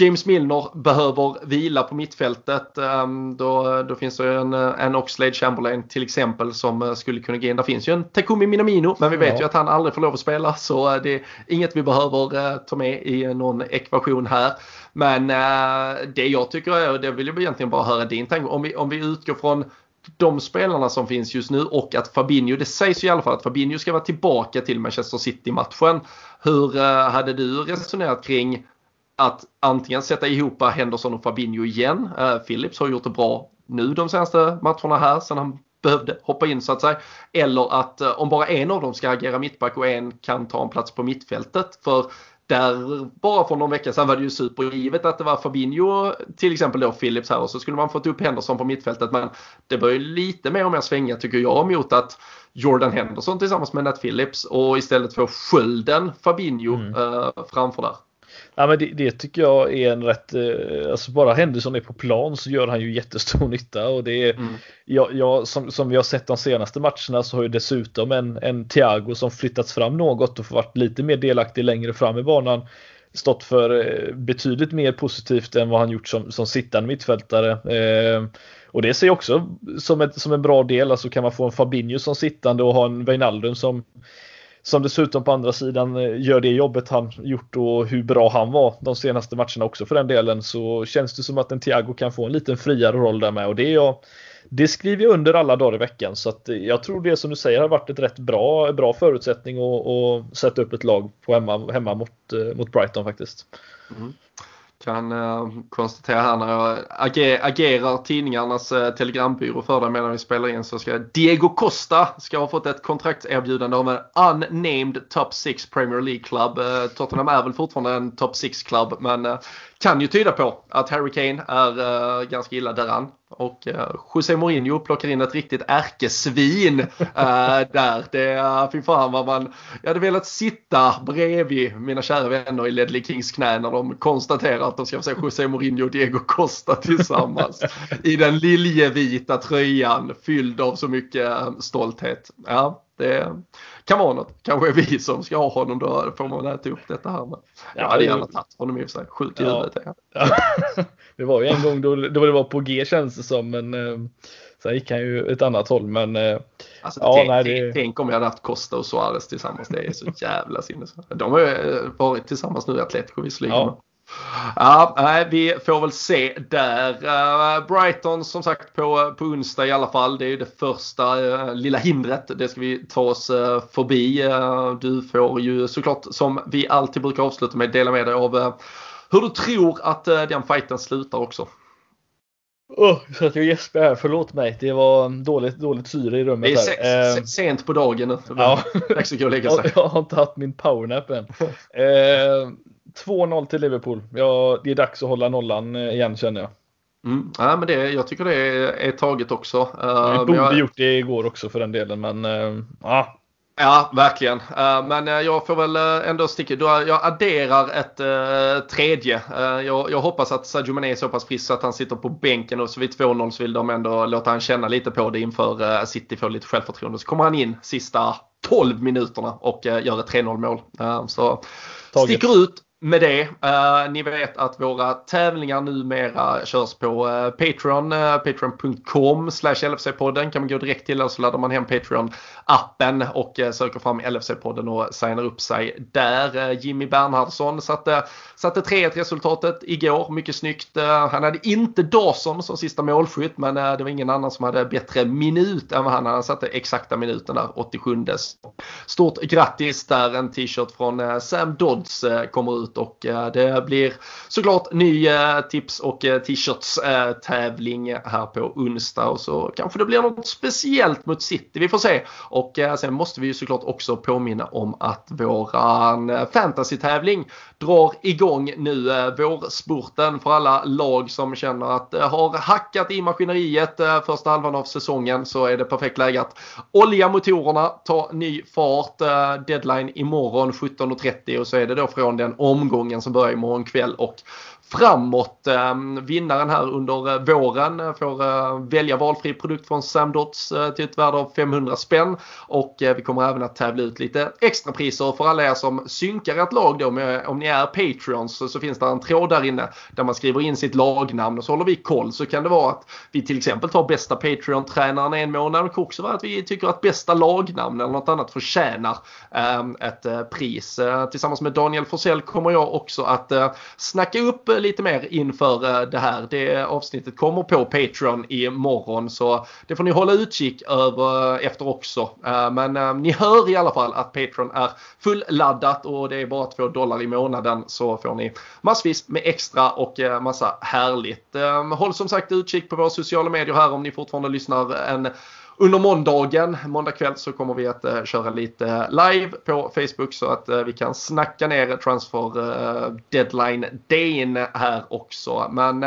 James Milner behöver vila på mittfältet. Um, då, då finns det en, en Oxlade Chamberlain till exempel som uh, skulle kunna gå in. Det finns ju en Takumi Minamino men vi vet ja. ju att han aldrig får lov att spela så det är inget vi behöver ta med i någon ekvation här. Men eh, det jag tycker är, och det vill jag egentligen bara höra din tanke om vi, om vi utgår från de spelarna som finns just nu och att Fabinho, det sägs ju i alla fall att Fabinho ska vara tillbaka till Manchester City-matchen. Hur eh, hade du resonerat kring att antingen sätta ihop Henderson och Fabinho igen. Eh, Philips har gjort det bra nu de senaste matcherna här sen han behövde hoppa in så att säga. Eller att om bara en av dem ska agera mittback och en kan ta en plats på mittfältet. För där bara för någon vecka sedan var det ju supergivet att det var Fabinho till exempel då Philips här och så skulle man fått upp Henderson på mittfältet men det börjar ju lite mer och mer svänga tycker jag mot att Jordan Henderson tillsammans med Nat Phillips och istället få skölden Fabinho mm. eh, framför där. Ja, men det, det, tycker jag är en rätt, eh, alltså bara Henderson är på plan så gör han ju jättestor nytta och det är, mm. ja, ja, som, som vi har sett de senaste matcherna så har ju dessutom en, en Thiago som flyttats fram något och varit lite mer delaktig längre fram i banan stått för eh, betydligt mer positivt än vad han gjort som, som sittande mittfältare. Eh, och det ser jag också som, ett, som en bra del, alltså kan man få en Fabinho som sittande och ha en Wijnaldum som som dessutom på andra sidan eh, gör det jobbet han gjort och hur bra han var de senaste matcherna också för den delen så känns det som att en Thiago kan få en liten friare roll där med och det är jag det skriver jag under alla dagar i veckan så att eh, jag tror det som du säger har varit ett rätt bra, bra förutsättning att sätta upp ett lag på hemma, hemma mot, eh, mot Brighton faktiskt. Mm kan uh, konstatera här när jag ager, agerar tidningarnas uh, telegrambyrå för dig medan vi spelar in så ska Diego Costa ska ha fått ett kontraktserbjudande av en unnamed top 6 Premier League Club. Uh, Tottenham är väl fortfarande en top 6 klubb men kan ju tyda på att Harry Kane är ganska illa däran. Och uh, José Mourinho plockar in ett riktigt ärkesvin uh, där. Det, fy fan vad man, jag hade velat sitta bredvid mina kära vänner i Ledley Kings knä när de konstaterar att de ska se José Mourinho och Diego Costa tillsammans i den liljevita tröjan fylld av så mycket stolthet. Ja, det kan vara något. Kanske är vi som ska ha honom då får man äta upp detta här. Men jag hade gärna tagit honom i och för sig. Sjuk i ja. huvudet. Ja. det var ju en gång då, då det var på G känns det som. Men eh, sen gick han ju ett annat håll. Men eh, alltså, ja, tänk, nej, det... tänk om jag hade haft Costa och Suarez tillsammans. Det är så jävla sinnes. De har ju eh, varit tillsammans nu i Atletico visserligen. Ja. Ja, nej, vi får väl se där. Eh, Brighton som sagt på, på onsdag i alla fall. Det är ju det första eh, lilla hindret. Det ska vi ta oss eh, förbi. du får ju såklart som vi alltid brukar avsluta med dela med dig av hur du tror att den fighten slutar också. Oh, så att jag gäspar här, förlåt mig. Det var dåligt, dåligt syre i rummet. Det är se, sent på dagen nu. Ja. Dags att gå och lägga sig. Jag har inte haft min powernap än. 2-0 till Liverpool. Ja, det är dags att hålla nollan eh, igen känner jag. Mm. Ja, men det, jag tycker det är, är taget också. Uh, jag borde jag... gjort det igår också för den delen, men uh, ja. Ja, verkligen. Uh, men jag får väl ändå sticka. Jag adderar ett tredje. Jag, jag, hoppas att Sadio Mané är så pass frisk så att han sitter på bänken och så vid 2-0 så vill de ändå låta han känna lite på det inför City får lite självförtroende. Så kommer han in sista 12 minuterna och gör ett 3-0 mål. Så Taget. sticker ut med det. Eh, ni vet att våra tävlingar numera körs på eh, Patreon. Eh, Patreon.com slash LFC-podden kan man gå direkt till den så laddar man hem Patreon-appen och eh, söker fram LFC-podden och signar upp sig där. Eh, Jimmy Bernhardsson satte, satte 3-1 resultatet igår. Mycket snyggt. Eh, han hade inte Dawson som sista målskytt men det var ingen annan som hade bättre minut än vad han hade. Han satte exakta minuten där, 87. Stort grattis där. En t-shirt från Sam Dodds kommer ut ut och eh, det blir såklart ny eh, tips och eh, t-shirts tävling här på onsdag och så kanske det blir något speciellt mot City. Vi får se och sen måste vi ju såklart också påminna om att våran fantasy-tävling drar igång nu vårspurten för alla lag som känner att det har hackat i maskineriet första halvan av säsongen så är det perfekt läge att olja motorerna, ta ny fart. Deadline imorgon 17.30 och så är det då från den omgången som börjar imorgon kväll och framåt. Ehm, vinnaren här under eh, våren eh, får eh, välja valfri produkt från Samdots till ett värde av 500 spänn. Och vi kommer även att tävla ut lite extra priser för alla er som synkar ett lag då med, om ni är Patreons så finns det en tråd där inne där man skriver in sitt lagnamn och så håller vi koll. Så kan det vara att vi till exempel tar bästa Patreon-tränaren en månad Det kan också vara att vi tycker att bästa lagnamn eller något annat förtjänar ehm, ett pris. Tillsammans med Daniel Forsell kommer jag också att snacka upp lite mer inför eh, det här. Det avsnittet kommer på Patreon imorgon så det får ni hålla utkik över eh, efter också. Eh, men ni hör i alla fall att Patreon är fulladdat och det är bara 2 dollar i månaden så får ni massvis med extra och massa härligt. Håll som sagt utkik på våra sociala medier här om ni fortfarande lyssnar en under måndagen, måndag kväll, så kommer vi att eh, köra lite live på Facebook så att eh, vi kan snacka ner transfer uh, deadline dagen här också. Men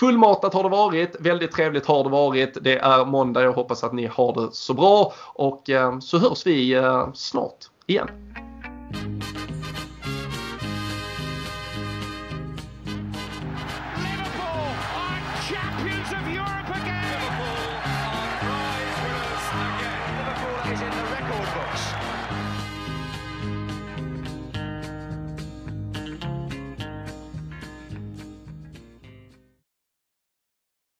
Fullmatat har det varit, väldigt trevligt har det varit. Det är måndag, jag hoppas att ni har det så bra och så hörs vi snart igen.